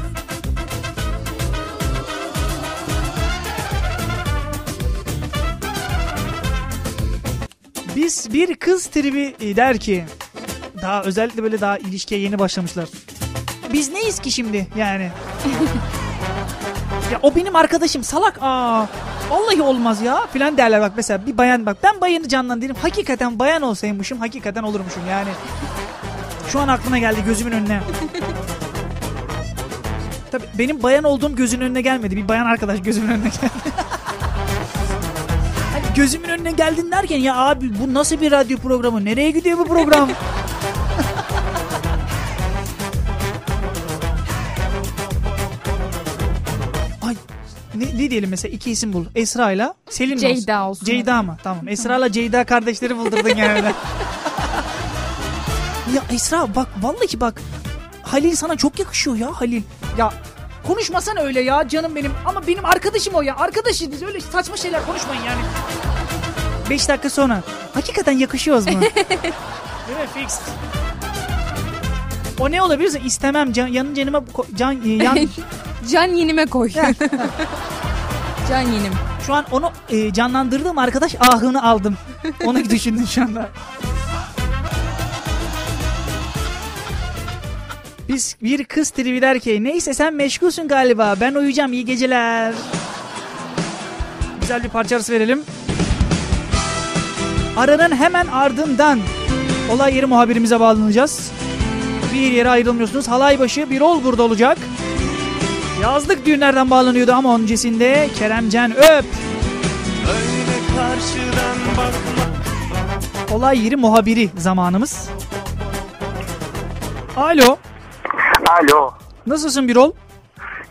Biz bir kız tribi e, der ki daha özellikle böyle daha ilişkiye yeni başlamışlar. Biz neyiz ki şimdi yani? ya o benim arkadaşım salak aa. Vallahi olmaz ya filan derler bak mesela bir bayan bak ben bayanı canlandırayım hakikaten bayan olsaymışım hakikaten olurmuşum yani. Şu an aklına geldi gözümün önüne. Tabii benim bayan olduğum gözünün önüne gelmedi. Bir bayan arkadaş gözümün önüne geldi. gözümün önüne geldin derken ya abi bu nasıl bir radyo programı? Nereye gidiyor bu program? Ay ne, ne diyelim mesela iki isim bul. Esra ile Selin mi? Ceyda olsun. Ceyda mı? Tamam. Esra ile Ceyda kardeşleri buldurdun yani. ya Esra bak vallahi bak. Halil sana çok yakışıyor ya Halil. Ya konuşmasana öyle ya canım benim. Ama benim arkadaşım o ya. Arkadaşız öyle saçma şeyler konuşmayın yani. 5 dakika sonra. Hakikaten yakışıyoruz mu? Değil mi? Fix. O ne olabilirse istemem. Can, yanın canıma ko- can, yan, Can yenime koy. Can yenim. Şu an onu e, canlandırdığım arkadaş ahını aldım. Onu düşündüm şu anda. Biz bir kız tribi der ki neyse sen meşgulsün galiba ben uyuyacağım iyi geceler. Güzel bir parça arası verelim. Aranın hemen ardından olay yeri muhabirimize bağlanacağız. Bir yere ayrılmıyorsunuz. Halay başı bir ol burada olacak. Yazlık düğünlerden bağlanıyordu ama öncesinde Keremcan öp. Öyle karşıdan bakma Olay yeri muhabiri zamanımız. Alo. Alo. Nasılsın Birol?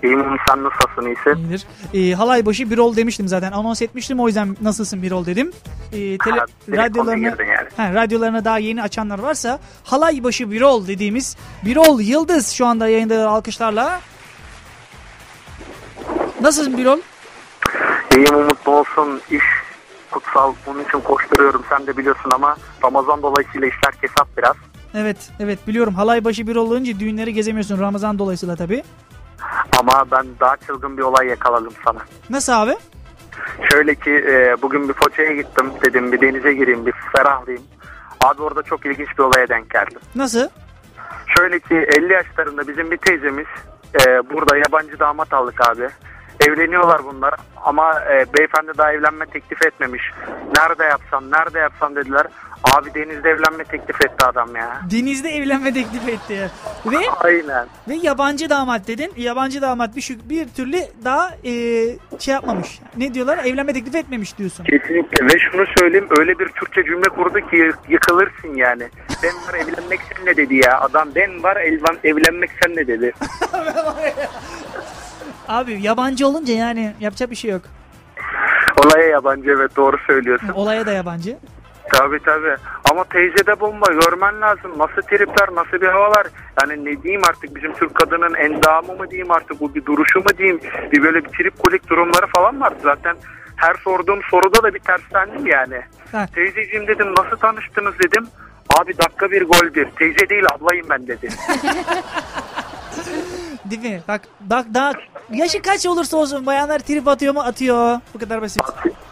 İyiyim sen nasılsın iyisin? İyidir. Ee, halay başı bir ol demiştim zaten. Anons etmiştim o yüzden nasılsın bir ol dedim. Ee, tele, Ha, girdin yani. ha, radyolarına daha yeni açanlar varsa halay başı bir ol dediğimiz bir ol Yıldız şu anda yayında alkışlarla. Nasılsın bir ol? İyiyim Umut ne olsun iş kutsal bunun için koşturuyorum sen de biliyorsun ama Ramazan dolayısıyla işler kesat biraz. Evet evet biliyorum halay başı bir ol olunca düğünleri gezemiyorsun Ramazan dolayısıyla tabii. Ama ben daha çılgın bir olay yakaladım sana. Nasıl abi? Şöyle ki e, bugün bir Foça'ya gittim dedim bir denize gireyim bir ferahlayayım. Abi orada çok ilginç bir olaya denk geldim. Nasıl? Şöyle ki 50 yaşlarında bizim bir teyzemiz e, burada yabancı damat aldık abi. Evleniyorlar bunlar ama e, beyefendi daha evlenme teklif etmemiş. Nerede yapsam nerede yapsam dediler. Abi denizde evlenme teklif etti adam ya. Denizde evlenme teklif etti. Ve Aynen. ve yabancı damat dedin. Yabancı damat bir, bir türlü daha e, şey yapmamış. Ne diyorlar? Evlenme teklif etmemiş diyorsun. Kesinlikle ve şunu söyleyeyim öyle bir Türkçe cümle kurdu ki yı- yıkılırsın yani. Ben var evlenmek seninle dedi ya. Adam ben var elvan, evlenmek seninle dedi. Abi yabancı olunca yani yapacak bir şey yok. Olaya yabancı evet doğru söylüyorsun. Olaya da yabancı. Tabii tabii. Ama teyze de bomba görmen lazım. Nasıl tripler, nasıl bir havalar. Yani ne diyeyim artık bizim Türk kadının endamı mı diyeyim artık bu bir duruşu mu diyeyim. Bir böyle bir trip kolik durumları falan var. Zaten her sorduğum soruda da bir terslendim yani. Ha. Teyzeciğim dedim nasıl tanıştınız dedim. Abi dakika bir gol bir. Teyze değil ablayım ben dedi. Değil mi? Bak bak daha yaşı kaç olursa olsun bayanlar trip atıyor mu atıyor. Bu kadar basit.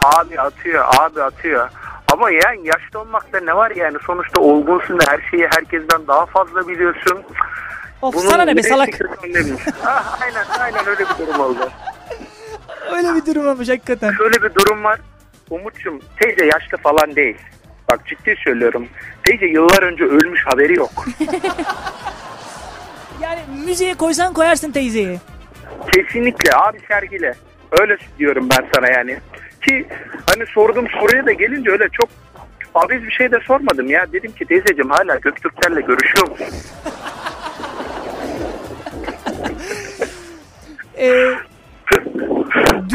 Abi atıyor, abi atıyor. Ama yani yaşlı olmakta ne var yani sonuçta olgunsun her şeyi herkesten daha fazla biliyorsun. Of Bunun sana ne be salak. ah, aynen aynen öyle bir durum oldu. Öyle bir durum olmuş hakikaten. Şöyle bir durum var. Umut'cum teyze yaşlı falan değil. Bak ciddi söylüyorum. Teyze yıllar önce ölmüş haberi yok. Yani müziğe koysan koyarsın teyzeyi. Kesinlikle abi sergile. Öyle diyorum ben sana yani. Ki hani sorduğum soruya da gelince öyle çok abiz bir şey de sormadım ya. Dedim ki teyzeciğim hala Göktürklerle görüşüyor musun? Ee,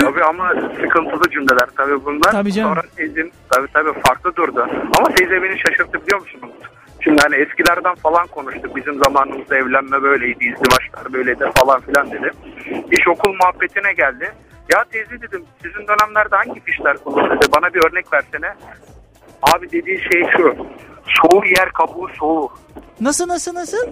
Tabii ama sıkıntılı cümleler tabii bunlar. Tabii canım. Sonra teyzem tabii tabii farklı durdu. Ama teyze beni şaşırttı biliyor musun? Şimdi hani eskilerden falan konuştuk. Bizim zamanımızda evlenme böyleydi, izdivaçlar böyleydi falan filan dedi. İş okul muhabbetine geldi. Ya teyze dedim sizin dönemlerde hangi fişler kullanıldı? Bana bir örnek versene. Abi dediği şey şu. Soğu yer kabuğu soğu. nasıl nasıl nasıl?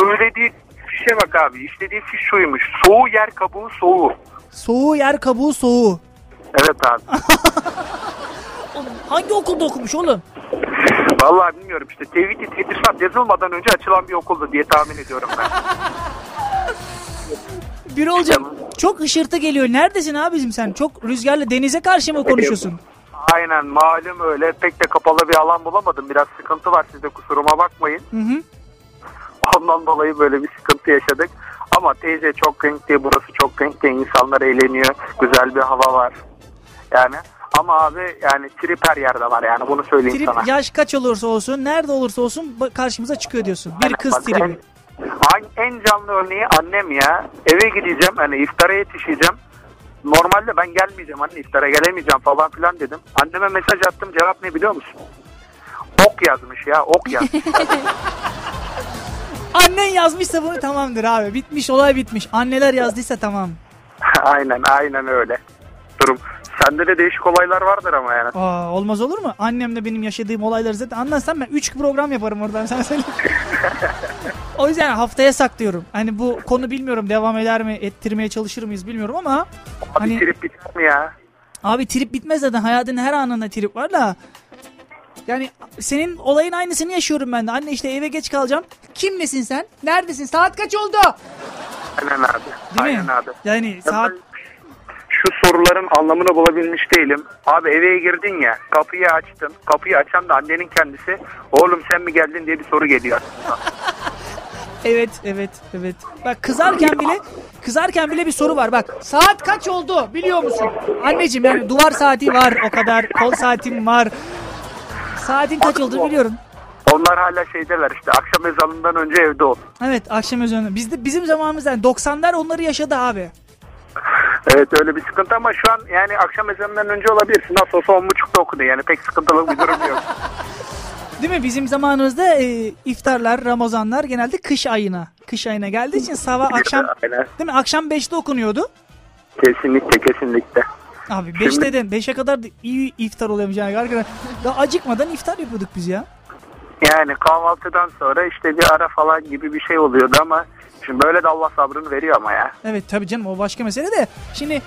Söylediği fişe bak abi. İşlediği fiş şuymuş. Soğu yer kabuğu soğu. Soğuğu yer kabuğu soğuğu. Evet abi. Oğlum, hangi okulda okumuş oğlum? Vallahi bilmiyorum işte tevhid-i tedrisat yazılmadan önce açılan bir okuldu diye tahmin ediyorum ben. Bir olacağım. Çok hışırtı geliyor. Neredesin abicim sen? Çok rüzgarlı denize karşı mı konuşuyorsun? Aynen malum öyle pek de kapalı bir alan bulamadım. Biraz sıkıntı var sizde kusuruma bakmayın. Hı hı. Ondan dolayı böyle bir sıkıntı yaşadık. Ama teyze çok renkli burası çok renkli insanlar eğleniyor. Güzel bir hava var. Yani ama abi yani trip her yerde var yani bunu söyleyeyim Trip sana. yaş kaç olursa olsun, nerede olursa olsun karşımıza çıkıyor diyorsun. Bir Aynen, kız bak, tribi. En, en- en canlı örneği annem ya. Eve gideceğim hani iftara yetişeceğim. Normalde ben gelmeyeceğim anne iftara gelemeyeceğim falan filan dedim. Anneme mesaj attım cevap ne biliyor musun? Ok yazmış ya ok yazmış. Annen yazmışsa bunu tamamdır abi. Bitmiş olay bitmiş. Anneler yazdıysa tamam. aynen aynen öyle. Durum. Sende de değişik olaylar vardır ama yani. Aa, olmaz olur mu? Annem de benim yaşadığım olayları zaten anlatsam ben 3 program yaparım oradan sana söyleyeyim. o yüzden haftaya saklıyorum. Hani bu konu bilmiyorum devam eder mi ettirmeye çalışır mıyız bilmiyorum ama Abi hani trip biter mi ya? abi trip bitmez zaten hayatın her anında trip var da yani senin olayın aynısını yaşıyorum ben de. Anne işte eve geç kalacağım. Kimlesin sen? Neredesin? Saat kaç oldu? Aynen abi. Değil aynen mi? abi. Yani saat Şu soruların anlamını bulabilmiş değilim. Abi eve girdin ya kapıyı açtın. Kapıyı açan da annenin kendisi. Oğlum sen mi geldin diye bir soru geliyor. Evet, evet, evet. Bak kızarken bile kızarken bile bir soru var. Bak saat kaç oldu biliyor musun? Anneciğim yani duvar saati var o kadar. Kol saatim var. Saatin kaç olduğunu biliyorum. Onlar hala şeydeler işte akşam ezanından önce evde ol. Evet akşam ezanı. Bizde bizim zamanımızda yani 90'lar onları yaşadı abi. Evet öyle bir sıkıntı ama şu an yani akşam ezanından önce olabilirsin. Nasıl olsa 10.30'da okudu yani pek sıkıntılı bir durum yok. Değil mi? Bizim zamanımızda e, iftarlar, Ramazanlar genelde kış ayına. Kış ayına geldiği için sabah akşam Aynen. değil mi? Akşam 5'te okunuyordu. Kesinlikle kesinlikle. Abi 5'te de 5'e kadar da iyi iftar yani. Arkadaşlar daha acıkmadan iftar yapıyorduk biz ya. Yani kahvaltıdan sonra işte bir ara falan gibi bir şey oluyordu ama şimdi böyle de Allah sabrını veriyor ama ya. Evet tabii canım o başka mesele de. Şimdi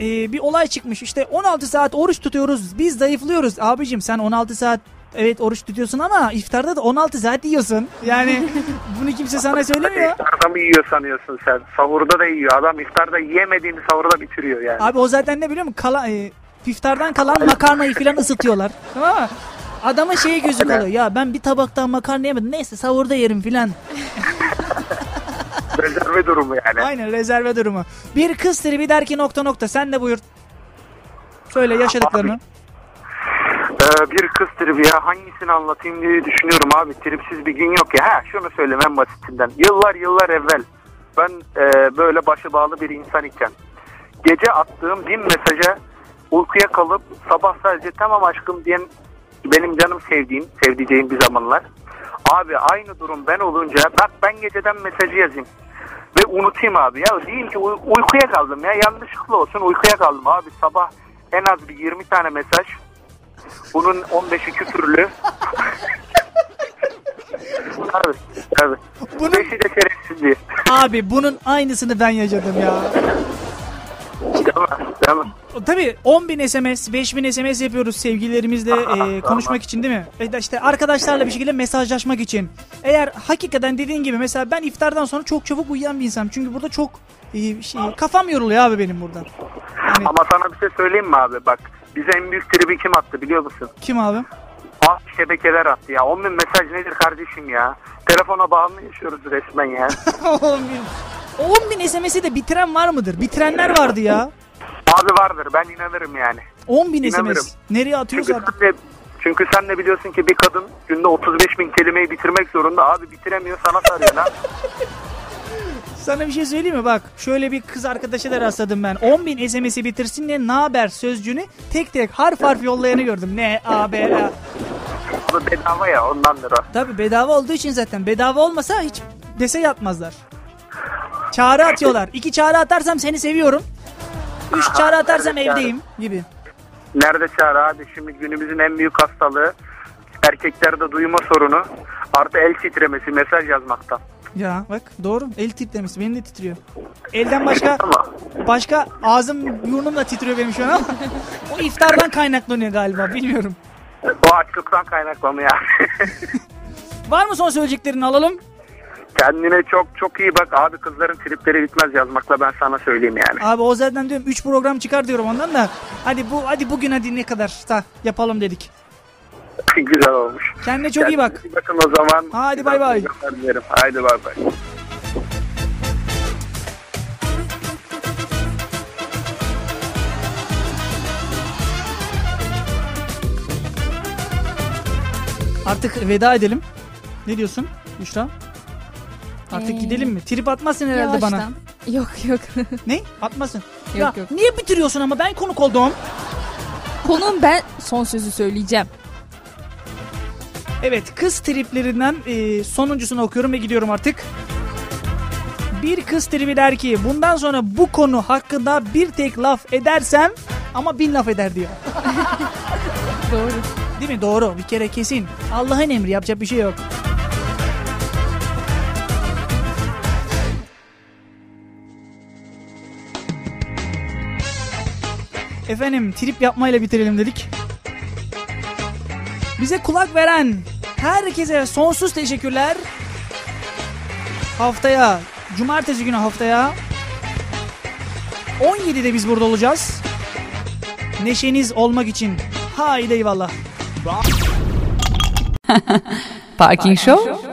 e, bir olay çıkmış işte 16 saat oruç tutuyoruz biz zayıflıyoruz. Abicim sen 16 saat evet oruç tutuyorsun ama iftarda da 16 saat yiyorsun. Yani bunu kimse sana söylemiyor. İftarda mı yiyor sanıyorsun sen? Sahurda da yiyor. Adam iftarda yiyemediğini sahurda bitiriyor yani. Abi o zaten ne biliyor musun? Kala, e, iftardan kalan makarnayı falan ısıtıyorlar. Tamam mı? Adamın şeyi gözü kalıyor. Ya ben bir tabaktan makarna yemedim. Neyse sahurda yerim filan. Rezerve durumu yani. Aynen rezerve durumu. Bir kız tribi der ki nokta nokta. Sen de buyur. Söyle yaşadıklarını. Ee, bir kız tribi ya hangisini anlatayım diye düşünüyorum abi. Tripsiz bir gün yok ya. Ha şunu söyleyeyim en basitinden. Yıllar yıllar evvel ben e, böyle başı bağlı bir insan iken gece attığım bin mesaja uykuya kalıp sabah sadece tamam aşkım diyen benim canım sevdiğim, sevdiceğim bir zamanlar. Abi aynı durum ben olunca bak ben geceden mesajı yazayım unutayım abi ya diyeyim ki uy- uykuya kaldım ya yanlışlıkla olsun uykuya kaldım abi sabah en az bir 20 tane mesaj bunun 15'i küfürlü Tabii tabii. Bunun- Beşi de şerefsizliği. Abi bunun aynısını ben yaşadım ya. Değil mi? Tabii 10.000 SMS, 5.000 SMS yapıyoruz sevgililerimizle e, konuşmak için değil mi? E, işte arkadaşlarla bir şekilde mesajlaşmak için. Eğer hakikaten dediğin gibi mesela ben iftardan sonra çok çabuk uyuyan bir insanım. Çünkü burada çok e, şey, kafam yoruluyor abi benim burada. Yani Ama sana bir şey söyleyeyim mi abi? Bak bize en büyük tribi kim attı biliyor musun? kim abi? Ah şebekeler attı ya. 10 bin mesaj nedir kardeşim ya? Telefona bağımlı yaşıyoruz resmen ya. 10.000 10.000 SMS'i de bitiren var mıdır? Bitirenler vardı ya. Abi vardır ben inanırım yani. 10.000 İnanırım. SMS. Nereye atıyorsa Çünkü artık. çünkü sen de biliyorsun ki bir kadın günde 35 bin kelimeyi bitirmek zorunda. Abi bitiremiyor sana sarıyor lan. Sana bir şey söyleyeyim mi? Bak şöyle bir kız arkadaşa da rastladım ben. 10.000 SMS'i bitirsin diye ne haber sözcüğünü tek tek harf harf yollayanı gördüm. Ne A B A. Bu bedava ya ondandır o. Tabi bedava olduğu için zaten. Bedava olmasa hiç dese yatmazlar. Çağrı atıyorlar. İki çağrı atarsam seni seviyorum. Üç çağrı atarsam çağrı. evdeyim gibi. Nerede çağrı abi? Şimdi günümüzün en büyük hastalığı erkeklerde duyma sorunu artı el titremesi mesaj yazmaktan. Ya bak doğru. El titremiş. Benim de titriyor. Elden başka Ama başka ağzım burnum da titriyor benim şu an ama o iftardan kaynaklanıyor galiba bilmiyorum. o açlıktan kaynaklanıyor. Var mı son söyleyeceklerini alalım? Kendine çok çok iyi bak abi kızların tripleri bitmez yazmakla ben sana söyleyeyim yani. Abi o zaten diyorum 3 program çıkar diyorum ondan da. Hadi bu hadi bugün hadi ne kadar da yapalım dedik. Güzel olmuş. Kendine çok iyi bak. İyi bakın o zaman. Hadi bay bay. Dilerim. Haydi bay bay. Artık veda edelim. Ne diyorsun Büşra? Artık Ee, gidelim mi? Trip atmasın herhalde bana. Yavaştan. Yok yok. Ne? Atmasın. Yok, ya yok. niye bitiriyorsun ama ben konuk oldum. Konuğum ben son sözü söyleyeceğim. Evet kız triplerinden e, sonuncusunu okuyorum ve gidiyorum artık. Bir kız tribi der ki bundan sonra bu konu hakkında bir tek laf edersem ama bin laf eder diyor. Doğru. Değil mi? Doğru. Bir kere kesin. Allah'ın emri yapacak bir şey yok. Efendim trip yapmayla bitirelim dedik. Bize kulak veren herkese sonsuz teşekkürler. Haftaya, cumartesi günü haftaya 17'de biz burada olacağız. Neşeniz olmak için. Haydi eyvallah. Parking Show